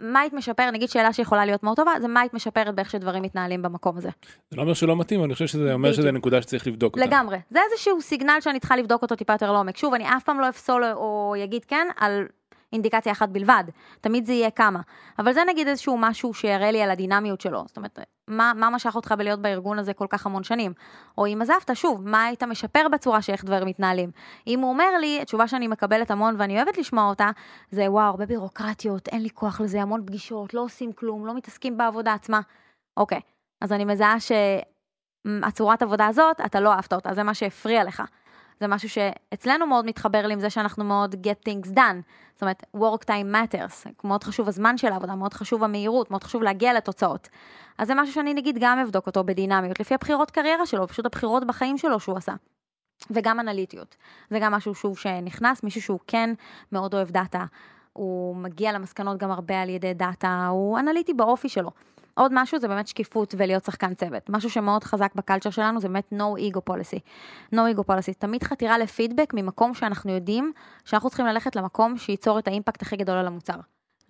מה היית משפרת, נגיד שאלה שיכולה להיות מאוד טובה, זה מה היית משפרת באיך שדברים מתנהלים במקום הזה. זה לא אומר שלא מתאים, אני חושב שזה אומר שזה נקודה שצריך לבדוק אותה. לגמרי. זה איזשהו סיגנל שאני צריכה לבדוק אותו טיפה יותר לעומק. שוב, אני אף פעם לא אפסול או אגיד כן על אינדיקציה אחת בלבד, תמיד זה יהיה כמה. אבל זה נגיד איזשהו משהו שיראה לי על הדינמיות שלו. זאת אומרת, מה, מה משך אותך בלהיות בארגון הזה כל כך המון שנים? או אם עזבת, שוב, מה היית משפר בצורה שאיך דברים מתנהלים? אם הוא אומר לי, התשובה שאני מקבלת המון ואני אוהבת לשמוע אותה, זה וואו, הרבה בירוקרטיות, אין לי כוח לזה, המון פגישות, לא עושים כלום, לא מתעסקים בעבודה עצמה. אוקיי, אז אני מזהה שהצורת עבודה הזאת, אתה לא אהבת אותה, זה מה שהפריע לך. זה משהו שאצלנו מאוד מתחבר לי עם זה שאנחנו מאוד get things done. זאת אומרת, work time matters, מאוד חשוב הזמן של העבודה, מאוד חשוב המהירות, מאוד חשוב להגיע לתוצאות. אז זה משהו שאני נגיד גם אבדוק אותו בדינמיות, לפי הבחירות קריירה שלו, פשוט הבחירות בחיים שלו שהוא עשה. וגם אנליטיות. זה גם משהו שוב שנכנס, מישהו שהוא כן מאוד אוהב דאטה, הוא מגיע למסקנות גם הרבה על ידי דאטה, הוא אנליטי באופי שלו. עוד משהו זה באמת שקיפות ולהיות שחקן צוות. משהו שמאוד חזק ב culture שלנו זה באמת no ego policy. no ego policy, תמיד חתירה לפידבק ממקום שאנחנו יודעים שאנחנו צריכים ללכת למקום שייצור את האימפקט הכי גדול על המוצר.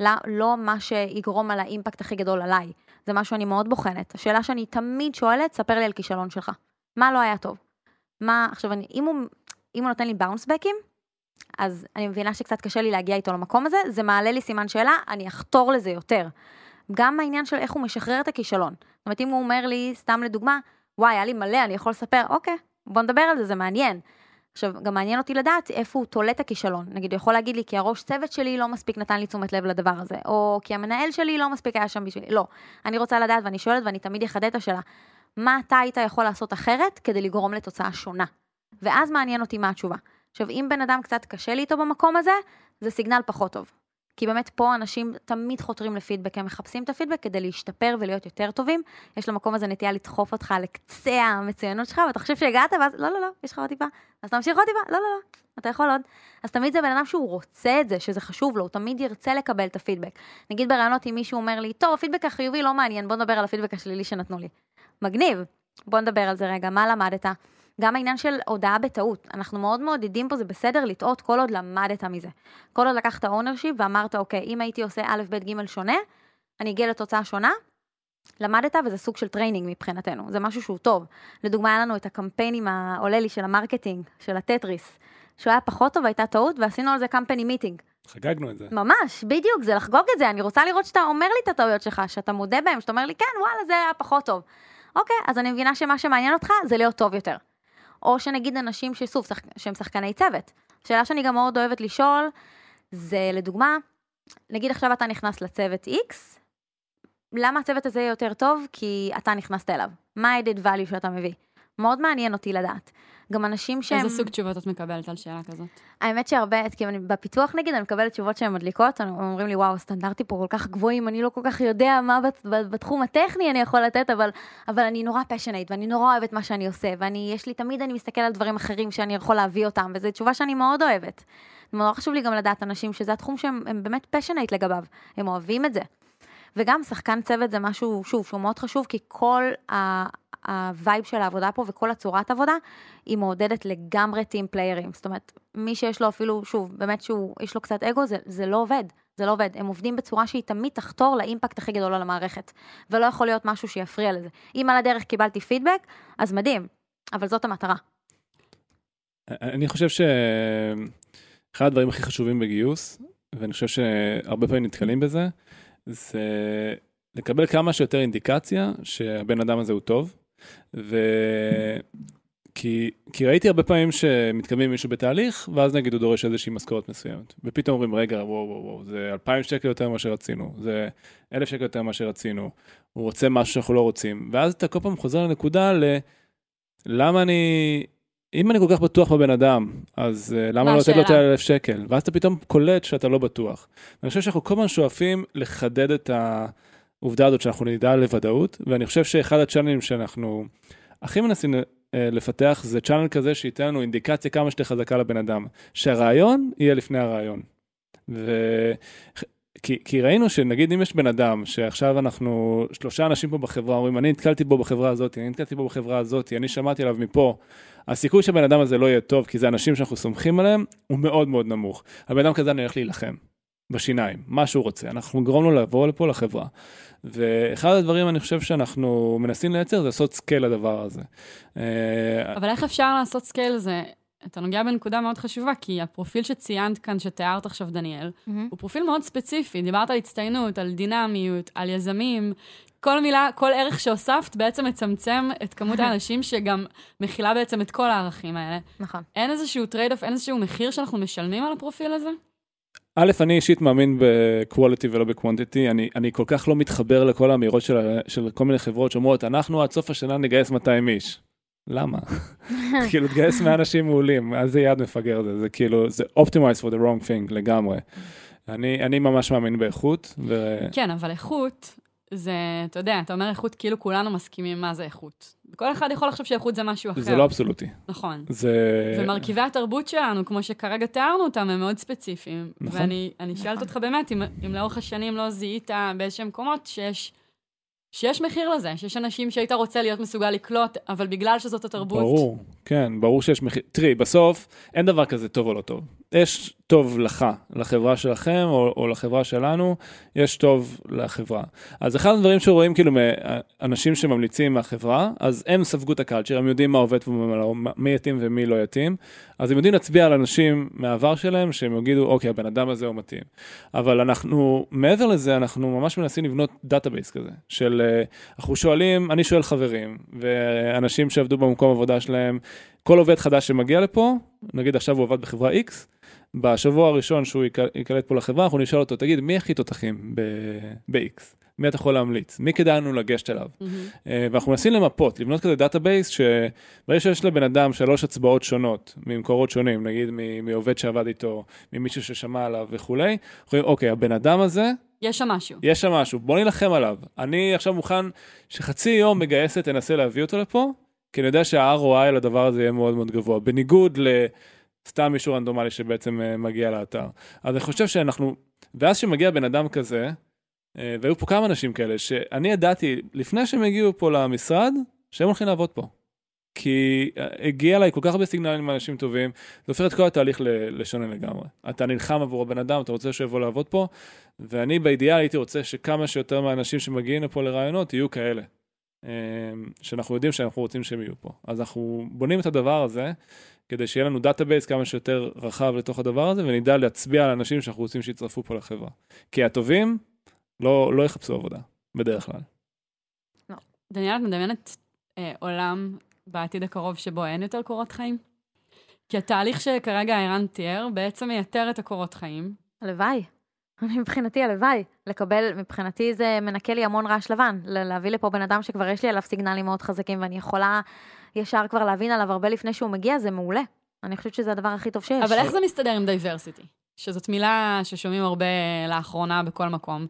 לא, לא מה שיגרום על האימפקט הכי גדול עליי. זה משהו שאני מאוד בוחנת. השאלה שאני תמיד שואלת, ספר לי על כישלון שלך. מה לא היה טוב? מה, עכשיו, אני, אם, הוא, אם הוא נותן לי באונסבקים, אז אני מבינה שקצת קשה לי להגיע איתו למקום הזה, זה מעלה לי סימן שאלה, אני אחתור לזה יותר. גם העניין של איך הוא משחרר את הכישלון. זאת אומרת, אם הוא אומר לי, סתם לדוגמה, וואי, היה לי מלא, אני יכול לספר, אוקיי, בוא נדבר על זה, זה מעניין. עכשיו, גם מעניין אותי לדעת איפה הוא תולה את הכישלון. נגיד, הוא יכול להגיד לי, כי הראש צוות שלי לא מספיק נתן לי תשומת לב לדבר הזה, או כי המנהל שלי לא מספיק היה שם בשבילי. לא. אני רוצה לדעת, ואני שואלת, ואני תמיד אחדד את השאלה, מה אתה היית יכול לעשות אחרת כדי לגרום לתוצאה שונה? ואז מעניין אותי מה התשובה. עכשיו, אם בן אדם קצת קשה לי איתו במקום הזה, זה סיגנל פחות טוב. כי באמת פה אנשים תמיד חותרים לפידבק, הם מחפשים את הפידבק כדי להשתפר ולהיות יותר טובים. יש למקום הזה נטייה לדחוף אותך לקצה המצוינות שלך, ואתה חושב שהגעת, ואז לא, לא, לא, יש לך עוד טיפה. אז תמשיך עוד טיפה, לא, לא, לא, אתה יכול עוד. אז תמיד זה בן אדם שהוא רוצה את זה, שזה חשוב לו, הוא תמיד ירצה לקבל את הפידבק. נגיד בראיונות אם מישהו אומר לי, טוב, הפידבק החיובי לא מעניין, בוא נדבר על הפידבק השלילי שנתנו לי. מגניב, בוא נדבר על זה רגע, מה למדת? גם העניין של הודאה בטעות. אנחנו מאוד מעודדים פה, זה בסדר לטעות כל עוד למדת מזה. כל עוד לקחת ownership ואמרת, אוקיי, אם הייתי עושה א', ב', ג' שונה, אני אגיע לתוצאה שונה, למדת וזה סוג של training מבחינתנו, זה משהו שהוא טוב. לדוגמה, היה לנו את הקמפיינים העולה לי של ה marketing, של הטטריס, שהוא היה פחות טוב, הייתה טעות, ועשינו על זה company meeting. חגגנו את זה. ממש, בדיוק, זה לחגוג את זה. אני רוצה לראות שאתה אומר לי את הטעויות שלך, שאתה מודה בהן, שאתה אומר לי, כן, וואלה, זה היה פחות טוב. אוקיי, אז אני מבינה שמה שמעניין אותך זה להיות טוב יותר. או שנגיד אנשים שסוף, שח... שהם שחקני צוות. שאלה שאני גם מאוד אוהבת לשאול, זה לדוגמה, נגיד עכשיו אתה נכנס לצוות X, למה הצוות הזה יהיה יותר טוב? כי אתה נכנסת אליו. מה ה-added value שאתה מביא? מאוד מעניין אותי לדעת. גם אנשים שהם... איזה סוג תשובות את מקבלת על שאלה כזאת? האמת שהרבה, כי אני, בפיתוח נגיד, אני מקבלת תשובות שהן מדליקות, הם אומרים לי, וואו, הסטנדרטים פה כל כך גבוהים, אני לא כל כך יודע מה בתחום הטכני אני יכול לתת, אבל, אבל אני נורא פשנט, ואני נורא אוהבת מה שאני עושה, ואני, יש לי, תמיד אני מסתכל על דברים אחרים שאני יכול להביא אותם, וזו תשובה שאני מאוד אוהבת. מאוד חשוב לי גם לדעת אנשים שזה התחום שהם באמת passionate לגביו, הם אוהבים את זה. וגם שחקן צוות זה משהו, שוב, שהוא מאוד חשוב, כי כל ה vibe של העבודה פה וכל הצורת עבודה, היא מעודדת לגמרי team player ים. זאת אומרת, מי שיש לו אפילו, שוב, באמת שהוא, יש לו קצת אגו, זה, זה לא עובד. זה לא עובד. הם עובדים בצורה שהיא תמיד תחתור ל impact הכי גדול על המערכת. ולא יכול להיות משהו שיפריע לזה. אם על הדרך קיבלתי פידבק, אז מדהים, אבל זאת המטרה. אני חושב שאחד הדברים הכי חשובים בגיוס, ואני חושב שהרבה פעמים נתקלים בזה, זה לקבל כמה שיותר אינדיקציה שהבן אדם הזה הוא טוב. ו... כי, כי ראיתי הרבה פעמים שמתקדמים מישהו בתהליך, ואז נגיד הוא דורש איזושהי משכורת מסוימת. ופתאום אומרים, רגע, וואו, וואו, וואו, זה 2,000 שקל יותר ממה שרצינו, זה 1,000 שקל יותר ממה שרצינו, הוא רוצה משהו שאנחנו לא רוצים. ואז אתה כל פעם חוזר לנקודה ל... למה אני... אם אני כל כך בטוח בבן אדם, אז uh, למה לא לתת לו את ה-1,000 שקל? ואז אתה פתאום קולט שאתה לא בטוח. אני חושב שאנחנו כל הזמן שואפים לחדד את העובדה הזאת שאנחנו נדע לוודאות, ואני חושב שאחד הצ'אנלים שאנחנו הכי מנסים אה, לפתח זה צ'אנל כזה שייתן לנו אינדיקציה כמה שיותר חזקה לבן אדם, שהרעיון יהיה לפני הרעיון. כי, כי ראינו שנגיד אם יש בן אדם שעכשיו אנחנו שלושה אנשים פה בחברה אומרים אני נתקלתי בו בחברה הזאת, אני נתקלתי בו בחברה הזאת, אני שמעתי עליו מפה, הסיכוי שהבן אדם הזה לא יהיה טוב כי זה אנשים שאנחנו סומכים עליהם הוא מאוד מאוד נמוך. הבן אדם כזה אני הולך להילחם בשיניים, מה שהוא רוצה, אנחנו נגרום לו לבוא לפה לחברה. ואחד הדברים אני חושב שאנחנו מנסים לייצר זה לעשות scale לדבר הזה. אה, אבל איך אפשר לעשות scale לזה? אתה נוגע בנקודה מאוד חשובה, כי הפרופיל שציינת כאן, שתיארת עכשיו, דניאל, mm-hmm. הוא פרופיל מאוד ספציפי. דיברת על הצטיינות, על דינמיות, על יזמים. כל מילה, כל ערך שהוספת בעצם מצמצם את כמות האנשים שגם מכילה בעצם את כל הערכים האלה. נכון. אין איזשהו trade-off, אין איזשהו מחיר שאנחנו משלמים על הפרופיל הזה? א', אני אישית מאמין ב quality ולא ב quantity, אני, אני כל כך לא מתחבר לכל האמירות של, של כל מיני חברות שאומרות, אנחנו עד סוף השנה נגייס 200 איש. למה? כאילו, תגייס 100 אנשים מעולים, איזה יעד מפגר זה, זה כאילו, זה optimized for the wrong thing לגמרי. אני, אני ממש מאמין באיכות. ו... כן, אבל איכות, זה, אתה יודע, אתה אומר איכות, כאילו כולנו מסכימים מה זה איכות. כל אחד יכול לחשוב שאיכות זה משהו אחר. זה לא אבסולוטי. נכון. זה... ומרכיבי התרבות שלנו, כמו שכרגע תיארנו אותם, הם מאוד ספציפיים. נכון. ואני שואלת אותך באמת, אם, אם לאורך השנים לא זיהית באיזשהם מקומות שיש... שיש מחיר לזה, שיש אנשים שהיית רוצה להיות מסוגל לקלוט, אבל בגלל שזאת התרבות... ברור, כן, ברור שיש מחיר. תראי, בסוף אין דבר כזה טוב או לא טוב. יש טוב לך, לחברה שלכם או, או לחברה שלנו, יש טוב לחברה. אז אחד הדברים שרואים כאילו מאנשים שממליצים מהחברה, אז הם ספגו את ה culture, הם יודעים מה עובד ומה לא, יתאים ומי לא יתאים, אז הם יודעים להצביע על אנשים מהעבר שלהם, שהם יגידו, אוקיי, הבן אדם הזה הוא מתאים. אבל אנחנו, מעבר לזה, אנחנו ממש מנסים לבנות database כזה, של, אה, אנחנו שואלים, אני שואל חברים, ואנשים שעבדו במקום עבודה שלהם, כל עובד חדש שמגיע לפה, נגיד עכשיו הוא עבד בחברה X, בשבוע הראשון שהוא ייקלט פה לחברה, אנחנו נשאל אותו, תגיד, מי הכי תותחים ב-X? מי אתה יכול להמליץ? מי כדאי לנו לגשת אליו? Mm-hmm. ואנחנו מנסים למפות, לבנות כזה database, שברגע שיש לבן אדם שלוש הצבעות שונות, ממקורות שונים, נגיד מעובד שעבד איתו, ממישהו ששמע עליו וכולי, אנחנו אומרים, אוקיי, הבן אדם הזה, יש שם משהו. יש שם משהו, בוא נילחם עליו. אני עכשיו מוכן שחצי יום מגייסת, תנסה להביא אותו לפה, כי אני יודע שה-ROI לדבר הזה יהיה מאוד מאוד גבוה, בניגוד לסתם מישהו רנדומלי שבעצם uh, מגיע לאתר. אז אני חושב שאנחנו, ואז שמגיע בן אדם כזה, uh, והיו פה כמה אנשים כאלה, שאני ידעתי לפני שהם הגיעו פה למשרד, שהם הולכים לעבוד פה. כי uh, הגיע אליי כל כך הרבה סיגנלים מאנשים טובים, זה הופך את כל התהליך לשונה לגמרי. אתה נלחם עבור הבן אדם, אתה רוצה שיבוא לעבוד פה, ואני באידיאל הייתי רוצה שכמה שיותר מהאנשים שמגיעים לפה לראיונות יהיו כאלה. שאנחנו יודעים שאנחנו רוצים שהם יהיו פה. אז אנחנו בונים את הדבר הזה, כדי שיהיה לנו database כמה שיותר רחב לתוך הדבר הזה, ונדע להצביע על אנשים שאנחנו רוצים שיצטרפו פה לחברה. כי הטובים לא, לא יחפשו עבודה, בדרך כלל. לא. דניאל, את מדמיינת אה, עולם בעתיד הקרוב שבו אין יותר קורות חיים? כי התהליך שכרגע ערן תיאר בעצם מייתר את הקורות חיים. הלוואי. מבחינתי הלוואי, לקבל, מבחינתי זה מנקה לי המון רעש לבן, להביא לפה בן אדם שכבר יש לי עליו signal ים מאוד חזקים ואני יכולה ישר כבר להבין עליו הרבה לפני שהוא מגיע, זה מעולה. אני חושבת שזה הדבר הכי טוב שיש. אבל איך זה מסתדר עם diversity? שזאת מילה ששומעים הרבה לאחרונה בכל מקום.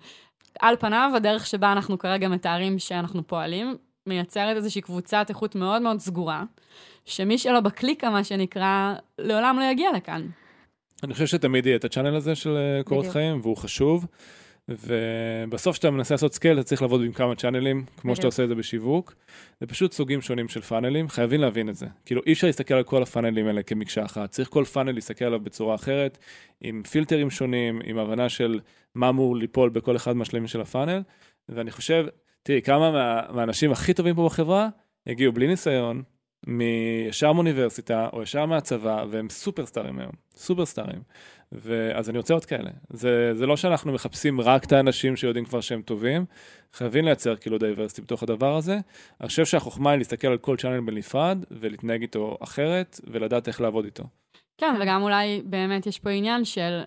על פניו, הדרך שבה אנחנו כרגע מתארים שאנחנו פועלים, מייצרת איזושהי קבוצת איכות מאוד מאוד סגורה, שמי שלא בקליקה, מה שנקרא, לעולם לא יגיע לכאן. אני חושב שתמיד יהיה את ה channel הזה של אה, קורות. חיים, והוא חשוב. ובסוף כשאתה מנסה לעשות scale, אתה צריך לעבוד עם כמה channel ים, כמו. שאתה עושה את זה בשיווק. זה פשוט סוגים שונים של funnel ים, חייבים להבין את זה. כאילו, אי אפשר להסתכל על כל ה funnel ים האלה כמקשה אחת. צריך כל funnel להסתכל עליו בצורה אחרת, עם פילטרים שונים, עם הבנה של מה אמור ליפול בכל אחד מהשלבים של ה funnel. ואני חושב, תראי, כמה מה, מהאנשים הכי טובים פה בחברה הגיעו בלי ניסיון, ישר מאוניברסיטה או ישר מהצבא, והם superstar ים היום, superstar ים. ואז אני רוצה עוד כאלה. זה, זה לא שאנחנו מחפשים רק את האנשים שיודעים כבר שהם טובים, חייבים לייצר כאילו diversity בתוך הדבר הזה. אני חושב שהחוכמה היא להסתכל על כל channel בנפרד, ולהתנהג איתו אחרת, ולדעת איך לעבוד איתו. כן, וגם אולי באמת יש פה עניין של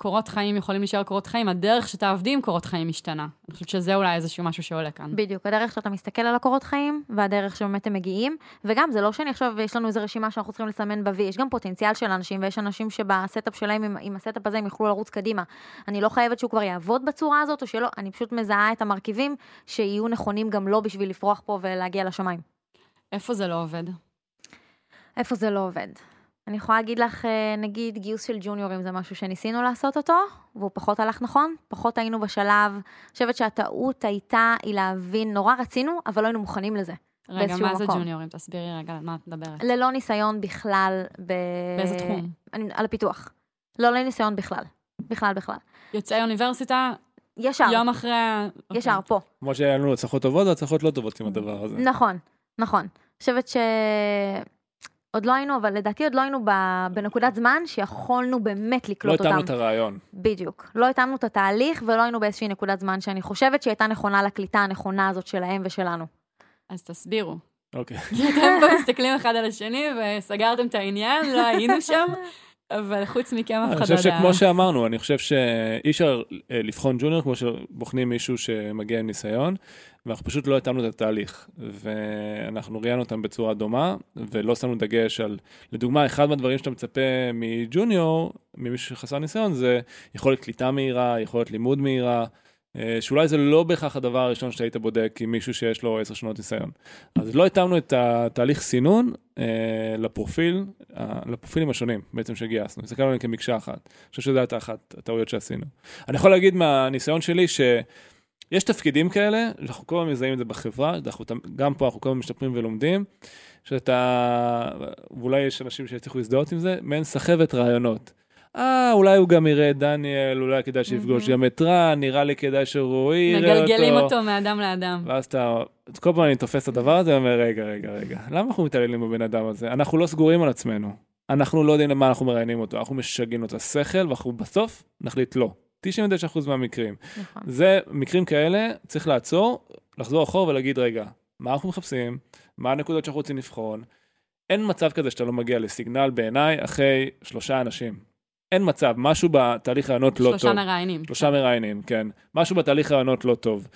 קורות חיים יכולים להישאר קורות חיים, הדרך שאתה עובדים עם קורות חיים משתנה. אני חושבת שזה אולי איזשהו משהו שעולה כאן. בדיוק, הדרך שאתה מסתכל על הקורות חיים, והדרך שבאמת הם מגיעים, וגם זה לא שאני עכשיו, יש לנו איזו רשימה שאנחנו צריכים לסמן ב-V, יש גם פוטנציאל של אנשים, ויש אנשים שב-setup שלהם, עם, עם ה-setup הזה הם יוכלו לרוץ קדימה. אני לא חייבת שהוא כבר יעבוד בצורה הזאת, או שלא, אני פשוט מזהה את המרכיבים שיהיו נכונים גם לא בשביל לפרוח פה ולהגיע לשמיים. איפה זה לא עובד? איפה זה לא עובד? אני יכולה להגיד לך, אה, נגיד, גיוס של ג'וניורים זה משהו שניסינו לעשות אותו, והוא פחות הלך נכון, פחות היינו בשלב. אני חושבת שהטעות הייתה, היא להבין, נורא רצינו, אבל לא היינו מוכנים לזה. רגע, מה זה מקום. ג'וניורים? תסבירי רגע על מה את מדברת. ללא ניסיון בכלל ב... באיזה תחום? אני, על הפיתוח. לא לניסיון בכלל. בכלל, בכלל. יוצאי אוניברסיטה, ישר, יום אחרי... ה- ישר, אוקיי. פה. כמו שהיה לנו הצלחות טובות והצלחות לא טובות עם הדבר הזה. נכון, נכון. אני חושבת ש... עוד לא היינו, אבל לדעתי עוד לא היינו ב... בנקודת זמן שיכולנו באמת לא לקלוט אותם. התאמנו את הרעיון. בדיוק. לא התאמנו את התהליך ולא היינו באיזושהי נקודת זמן שאני חושבת שהיא הייתה נכונה לקליטה הנכונה הזאת שלהם ושלנו. אז תסבירו. אוקיי. אתם פה מסתכלים אחד על השני וסגרתם את העניין, לא היינו שם, אבל חוץ מכם אף אני אחד חושב לא יודע. שכמו שאמרנו, אני חושב שאי אפשר לבחון ג'וניור כמו שבוחנים מישהו שמגיע עם ניסיון, ואנחנו פשוט לא התאמנו את התהליך. ואנחנו ראיינו אותם בצורה דומה, ולא שמנו דגש על, לדוגמה, אחד מהדברים שאתה מצפה מג'וניור, ממישהו שחסר ניסיון, זה יכולת קליטה מהירה, יכולת לימוד מהירה. אה, שאולי זה לא בהכרח הדבר הראשון שהיית בודק עם מישהו שיש לו עשר שנות ניסיון. אז לא התאמנו את התהליך סינון אה, לפרופיל, אה, לפרופילים השונים בעצם שגייסנו, הסתכלנו עליהם כמקשה אחת. אני חושב שזו הייתה אחת הטעויות שעשינו. אני יכול להגיד מהניסיון שלי שיש תפקידים כאלה, אנחנו כל הזמן מזהים את זה בחברה, אנחנו, גם פה אנחנו כל הזמן משתפרים ולומדים, שאתה, ואולי יש אנשים שיצליחו להזדהות עם זה, מעין סחבת רעיונות. אה, אולי הוא גם יראה את דניאל, אולי כדאי שיפגוש מהמם. גם את רן, נראה לי כדאי שרועי יראה אותו. מגלגלים אותו מאדם לאדם. ואז אתה, כל פעם אני תופס את הדבר הזה ואומר, רגע, רגע, רגע, למה אנחנו מתעללים בבן אדם הזה? אנחנו לא סגורים על עצמנו. אנחנו לא יודעים למה אנחנו מראיינים אותו, אנחנו משגעים לו את השכל, ואנחנו בסוף נחליט לא. 99% מהמקרים. נכון. זה, מקרים כאלה, צריך לעצור, לחזור אחורה ולהגיד, רגע, מה אנחנו מחפשים? מה הנקודות שאנחנו רוצים לבחון? אין מצב כזה שאתה לא מגיע לסיגנל בעיניי אחרי שלושה אנשים. אין מצב, משהו בתהליך רעיונות לא טוב. שלושה מראיינים. שלושה מראיינים, כן. משהו בתהליך רעיונות לא טוב.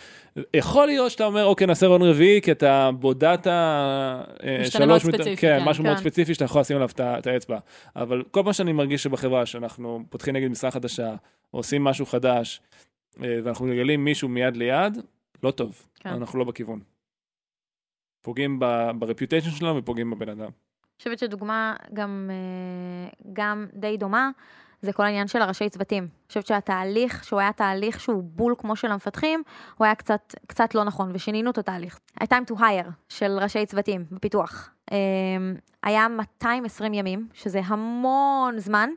יכול להיות שאתה אומר, אוקיי, נעשה רעיון רביעי, כי אתה בודדת אה, משתנה מאוד מת- ספציפי, כן, כן. משהו מאוד כן. ספציפי שאתה יכול לשים עליו את האצבע. אבל כל פעם שאני מרגיש שבחברה, שאנחנו פותחים נגיד משרה חדשה, עושים משהו חדש, אה, ואנחנו מגלים מישהו מיד ליד, לא טוב. כן. אנחנו לא בכיוון. פוגעים ברפיוטיישן שלנו ופוגעים בבן אדם. חושבת שדוגמה גם, אה, גם די דומה, זה כל העניין של הראשי צוותים. אני חושבת שהתהליך, שהוא היה תהליך שהוא בול כמו של המפתחים, הוא היה קצת, קצת לא נכון, ושינינו את התהליך. ה-time to hire של ראשי צוותים בפיתוח. אה, היה 220 ימים, שזה המון זמן,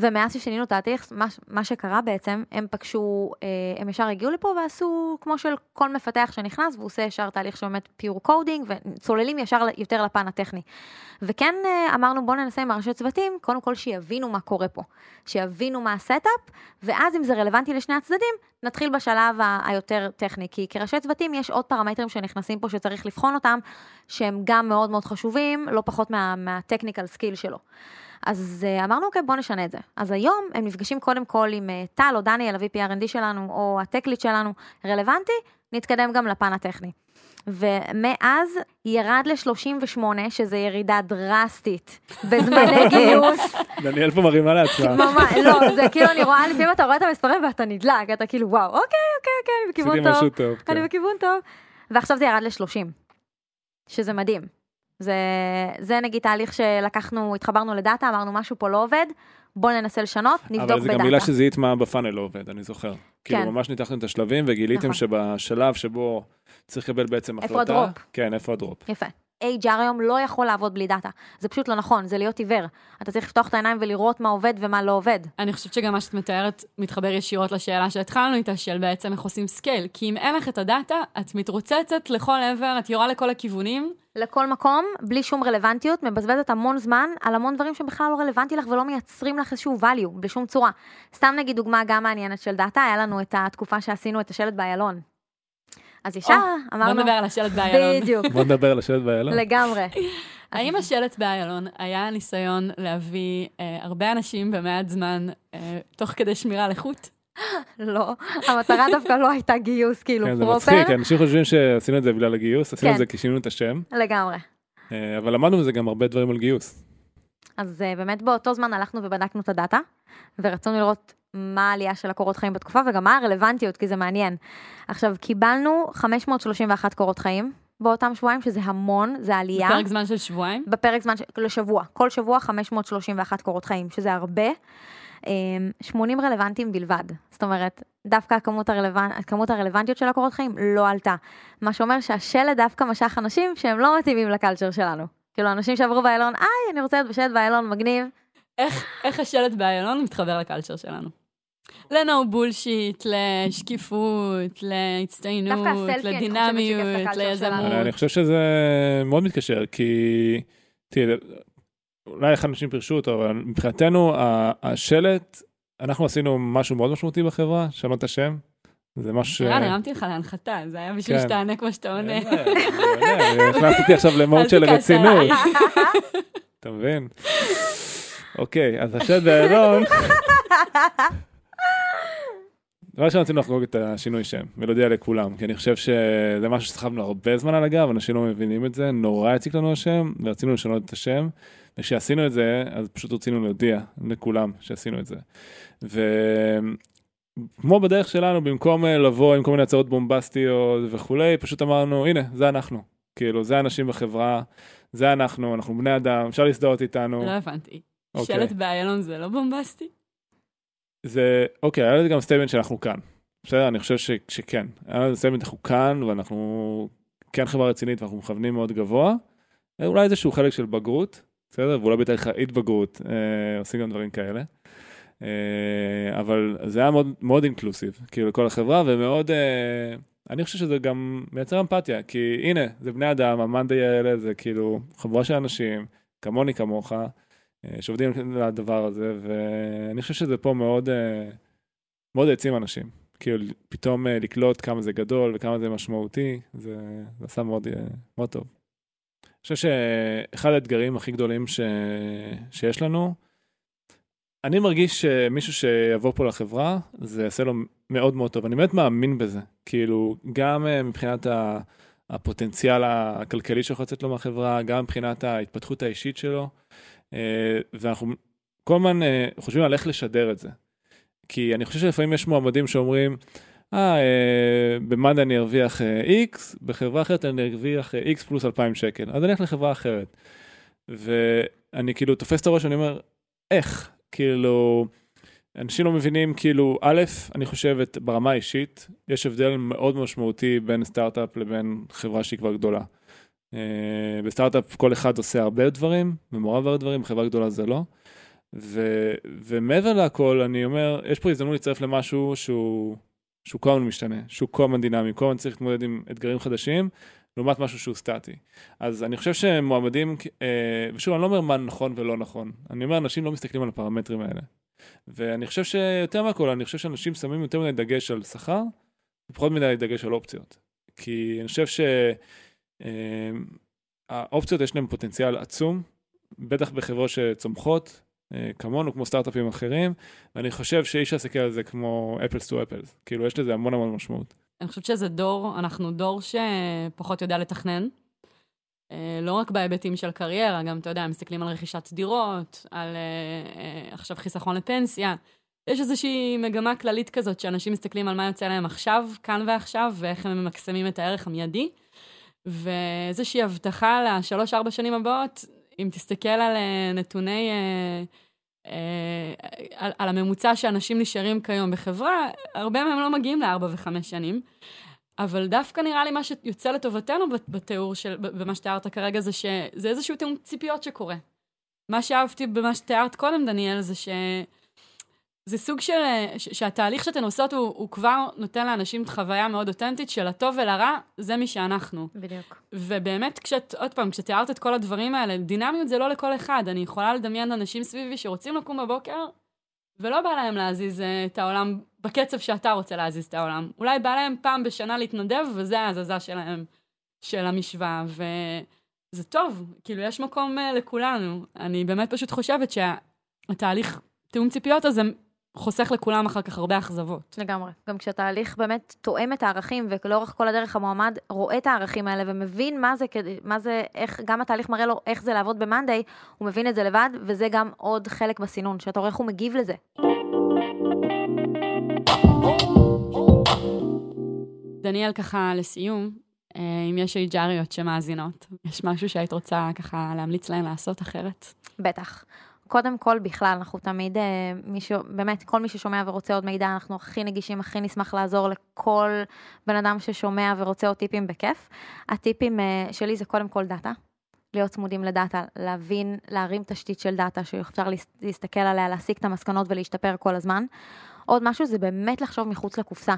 ומאז ששינינו את התהליך, מה, מה שקרה בעצם, הם פגשו, אה, הם ישר הגיעו לפה ועשו כמו של כל מפתח שנכנס, והוא עושה ישר תהליך של באמת pure coding, וצוללים ישר יותר לפן הטכני. וכן אה, אמרנו בואו ננסה עם הראשי צוותים, קודם כל שיבינו מה קורה פה, שיבינו מה ה-setup, ואז אם זה רלוונטי לשני הצדדים, נתחיל בשלב היותר טכני, כי כראשי צוותים יש עוד פרמטרים שנכנסים פה שצריך לבחון אותם, שהם גם מאוד מאוד חשובים, לא פחות מה- מה-technical skill שלו. אז אה, אמרנו, אוקיי, בואו נשנה את זה. אז היום הם נפגשים קודם כל עם אה, טל או דניאל, ה-VP R&D שלנו, או ה-tech lead שלנו, רלוונטי, נתקדם גם לפן הטכני. ומאז ירד ל-38, שזה ירידה דרסטית בזמני גיוס. דניאל פה מרימה לעצמה. ממש, לא, זה כאילו, אני רואה, לפעמים אתה רואה את המספרים ואתה נדלק, אתה כאילו, וואו, אוקיי, אוקיי, אוקיי, אני בכיוון טוב. אני כן. בכיוון טוב. ועכשיו זה ירד ל-30, שזה מדהים. זה, זה נגיד תהליך שלקחנו, התחברנו לדאטה, אמרנו משהו פה לא עובד, בואו ננסה לשנות, נבדוק אבל זה גם בדאטה. מילה שזיהית מה ב-funnel לא עובד, אני זוכר. כאילו כן. ממש ניתחתם את השלבים וגיליתם נכון. שבשלב שבו צריך לקבל בעצם איפה החלטה. ה-drop? כן, איפה ה-drop. יפה. HR היום לא יכול לעבוד בלי דאטה. זה פשוט לא נכון, זה להיות עיוור. אתה צריך לפתוח את העיניים ולראות מה עובד ומה לא עובד. אני חושבת שגם מה שאת מתארת מתחבר ישירות לשאלה שהתחלנו איתה, של בעצם איך עושים scale. כי אם אין לך את הדאטה, את מתרוצצת לכל עבר, את יורה לכל הכיוונים. לכל מקום, בלי שום רלוונטיות, מבזבזת המון זמן על המון דברים שבכלל לא רלוונטי לך ולא מייצרים לך איזשהו value, בשום צורה. סתם נגיד דוגמה גם מעניינת של דאטה, היה לנו את התקופה שעשינו את השלט באיילון. אז ישר בוא אמרנו, נדבר על השלט באיילון. בדיוק, בוא נדבר על השלט באיילון. לגמרי. האם השלט באיילון היה ניסיון להביא אה, הרבה אנשים במעט זמן, אה, תוך כדי שמירה על איכות? לא, המטרה דווקא לא הייתה גיוס כאילו כן, זה פרופר, מצחיק, אנשים חושבים שעשינו את זה בגלל הגיוס, עשינו את כן. זה כי שינינו את השם, לגמרי. אה, אבל למדנו מזה גם הרבה דברים על גיוס. אז באמת באותו זמן הלכנו ובדקנו את הדאטה, ורצינו לראות מה העלייה של הקורות חיים בתקופה, וגם מה הרלוונטיות, כי זה מעניין. עכשיו, קיבלנו 531 קורות חיים באותם שבועיים, שזה המון, זה עלייה. בפרק זמן של שבועיים? בפרק זמן, ש- לשבוע. כל שבוע 531 קורות חיים, שזה הרבה. אמ, 80 רלוונטיים בלבד. זאת אומרת, דווקא הכמות, הרלוונ... הכמות הרלוונטיות של הקורות חיים לא עלתה. מה שאומר שהשלד דווקא משך אנשים שהם לא מתאימים לקלצ'ר שלנו. כאילו, אנשים שעברו באיילון, איי, אני רוצה להיות בשלד באיילון, מגניב. איך, איך השלט באיילון מתחבר לקלצ'ר שלנו? ל-no bullshit, לשקיפות, להצטיינות, לדינמיות. ליזמות. אני חושב שזה מאוד מתקשר, כי תראי, אולי איך אנשים פירשו אותו, אבל מבחינתנו השלט, אנחנו עשינו משהו מאוד משמעותי בחברה, לשנות את השם. זה משהו ש... ערן, הרמתי לך להנחתה, זה היה בשביל כן. שתענה כמו שאתה עונה. הכנסת אותי עכשיו למוד של רצינות. אתה מבין? אוקיי, אז השד באלון, דבר ראשון רצינו לחגוג את השינוי שם ולהודיע לכולם, כי אני חושב שזה משהו שסחבנו הרבה זמן על הגב, אנשים לא מבינים את זה, נורא הציק לנו השם, ורצינו לשנות את השם, וכשעשינו את זה, אז פשוט רצינו להודיע לכולם שעשינו את זה. וכמו בדרך שלנו, במקום אה, לבוא עם כל מיני הצעות בומבסטיות וכולי, פשוט אמרנו, הנה, זה אנחנו. כאילו, זה האנשים בחברה, זה אנחנו, אנחנו בני אדם, אפשר להזדהות איתנו. לא הבנתי. אוקיי. שלט באיילון זה לא בומבסטי? זה, אוקיי, היה לזה גם statement שאנחנו כאן. בסדר, אני חושב ש, שכן. היה לזה statement, אנחנו כאן, ואנחנו כן חברה רצינית, ואנחנו מכוונים מאוד גבוה. אולי איזשהו חלק של בגרות, בסדר? ואולי בתהליך ההתבגרות אה, עושים גם דברים כאלה. אה, אבל זה היה מאוד, מאוד inclusive, כאילו, לכל החברה, ומאוד... אה, אני חושב שזה גם מייצר אמפתיה, כי הנה, זה בני אדם, המאנדיי האלה זה כאילו חבורה של אנשים, כמוני כמוך, שעובדים על הדבר הזה, ואני חושב שזה פה מאוד, אה, מאוד העצים אנשים. כאילו, פתאום אה, לקלוט כמה זה גדול וכמה זה משמעותי, זה, זה עשה מאוד, אה, מאוד טוב. אני חושב שאחד האתגרים הכי גדולים ש, שיש לנו, אני מרגיש שמישהו שיבוא פה לחברה, זה יעשה לו מאוד מאוד טוב. אני באמת מאמין בזה. כאילו, גם אה, מבחינת. הפוטנציאל הכלכלי שיכול לצאת לו מהחברה, גם מבחינת ההתפתחות האישית שלו, אה, ואנחנו כל הזמן אה, חושבים על איך לשדר את זה. כי אני חושב שלפעמים יש מועמדים שאומרים, אה, אה, במד"א אני ארוויח אה, X, בחברה אחרת אני ארוויח אה, X פלוס 2,000 שקל, אז אני אלך לחברה אחרת. ואני כאילו תופס את הראש, אני אומר, איך? כאילו, אנשים לא מבינים, כאילו, א', אני חושבת ברמה האישית, יש הבדל מאוד משמעותי בין סטארט-אפ לבין חברה שהיא כבר גדולה. Uh, בסטארט-אפ כל אחד עושה הרבה דברים, ומעורב הרבה דברים, בחברה גדולה זה לא. ו, ומעבר לכל, אני אומר, יש פה הזדמנות להצטרף למשהו שהוא, שהוא כל הזמן משתנה, שהוא כל הזמן דינמי, כל הזמן צריך להתמודד עם אתגרים חדשים, לעומת משהו שהוא סטטי. אז אני חושב שמועמדים, uh, ושוב, אני לא אומר מה נכון ולא נכון, אני אומר, אנשים לא מסתכלים על הפרמטרים האלה. ואני חושב שיותר מהכל, אני חושב שאנשים שמים יותר מדי דגש על שכר, ופחות מדי דגש על אופציות. כי אני חושב שהאופציות יש להן פוטנציאל עצום, בטח בחברות שצומחות, אה, כמונו, כמו סטארט-אפים אחרים, ואני חושב שאי אפשר להסתכל על זה כמו אפלס טו אפלס. כאילו, יש לזה המון המון משמעות. אני חושבת שזה דור, אנחנו דור שפחות יודע לתכנן. אה, לא רק בהיבטים של קריירה, גם, אתה יודע, מסתכלים על רכישת דירות, על אה, אה, עכשיו חיסכון לפנסיה. יש איזושהי מגמה כללית כזאת, שאנשים מסתכלים על מה יוצא להם עכשיו, כאן ועכשיו, ואיך הם ממקסמים את הערך המיידי. ואיזושהי הבטחה לשלוש-ארבע שנים הבאות, אם תסתכל על אה, נתוני, אה, אה, על, על הממוצע שאנשים נשארים כיום בחברה, הרבה מהם לא מגיעים לארבע וחמש שנים. אבל דווקא נראה לי מה שיוצא לטובתנו בתיאור של, במה שתיארת כרגע, זה שזה איזשהו תיאום ציפיות שקורה. מה שאהבתי במה שתיארת קודם, דניאל, זה ש... זה סוג של... ש... שהתהליך שאתן עושות הוא, הוא כבר נותן לאנשים חוויה מאוד אותנטית של הטוב ולרע, זה מי שאנחנו. בדיוק. ובאמת, כשאת, עוד פעם, כשתיארת את כל הדברים האלה, דינמיות זה לא לכל אחד. אני יכולה לדמיין אנשים סביבי שרוצים לקום בבוקר, ולא בא להם להזיז אה, את העולם בקצב שאתה רוצה להזיז את העולם. אולי בא להם פעם בשנה להתנדב, וזה ההזזה שלהם, של המשוואה, וזה טוב, כאילו, יש מקום uh, לכולנו. אני באמת פשוט חושבת שהתהליך תיאום ציפיות הזה חוסך לכולם אחר כך הרבה אכזבות. לגמרי. גם כשהתהליך באמת תואם את הערכים, ולאורך כל הדרך המועמד רואה את הערכים האלה ומבין מה זה, מה זה, איך, גם התהליך מראה לו איך זה לעבוד ב-Monday, הוא מבין את זה לבד, וזה גם עוד חלק בסינון, שאתה רואה איך הוא מגיב לזה. דניאל, ככה לסיום, אה, אם יש HRיות שמאזינות, יש משהו שהיית רוצה ככה להמליץ להן לעשות אחרת? בטח. קודם כל, בכלל, אנחנו תמיד, אה, מישהו, באמת, כל מי ששומע ורוצה עוד מידע, אנחנו הכי נגישים, הכי נשמח לעזור לכל בן אדם ששומע ורוצה עוד טיפים בכיף. הטיפים אה, שלי זה קודם כל דאטה. להיות צמודים לדאטה, להבין, להרים תשתית של דאטה שאפשר להסתכל עליה, להסיק את המסקנות ולהשתפר כל הזמן. עוד משהו זה באמת לחשוב מחוץ לקופסה.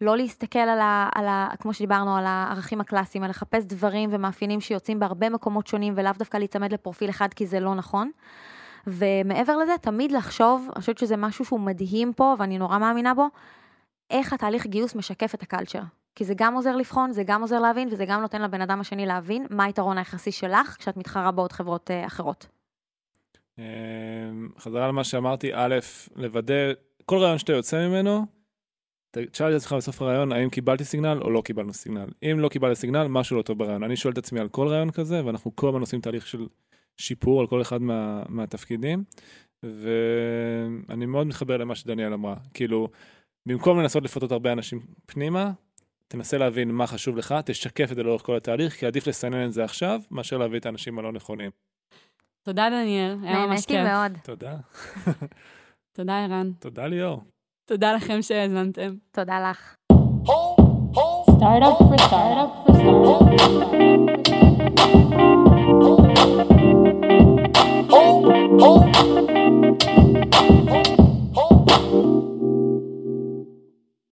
לא להסתכל על ה, על ה... כמו שדיברנו, על הערכים הקלאסיים, על לחפש דברים ומאפיינים שיוצאים בהרבה מקומות שונים ולאו דווקא להיצמד לפרופיל אחד כי זה לא נכון. ומעבר לזה, תמיד לחשוב, אני חושבת שזה משהו שהוא מדהים פה ואני נורא מאמינה בו, איך התהליך גיוס משקף את הקלצ'ר. כי זה גם עוזר לבחון, זה גם עוזר להבין, וזה גם נותן לבן אדם השני להבין מה היתרון היחסי שלך כשאת מתחרה בעוד חברות uh, אחרות. אמ, חזרה למה שאמרתי, א', לוודא, כל רעיון שאתה יוצא ממנו, תשאל את עצמך בסוף הרעיון, האם קיבלתי סיגנל או לא קיבלנו סיגנל. אם לא קיבלתי סיגנל, משהו לא טוב ברעיון. אני שואל את עצמי על כל רעיון כזה, ואנחנו כל הזמן עושים תהליך של שיפור על כל אחד מה, מהתפקידים, ואני מאוד מתחבר למה שדניאל אמרה. כאילו, במקום לנסות לפתות הרבה אנשים פנימה, תנסה להבין מה חשוב לך, תשקף את זה לאורך כל התהליך, כי עדיף לסנן את זה עכשיו, מאשר להביא את האנשים הלא נכונים. תודה, דניאל, היה ממש כיף. נהניתי מאוד. תודה. תודה, ערן. תודה ליאור. תודה לכם שהאזנתם. תודה לך. Startup for startup for startup. Oh.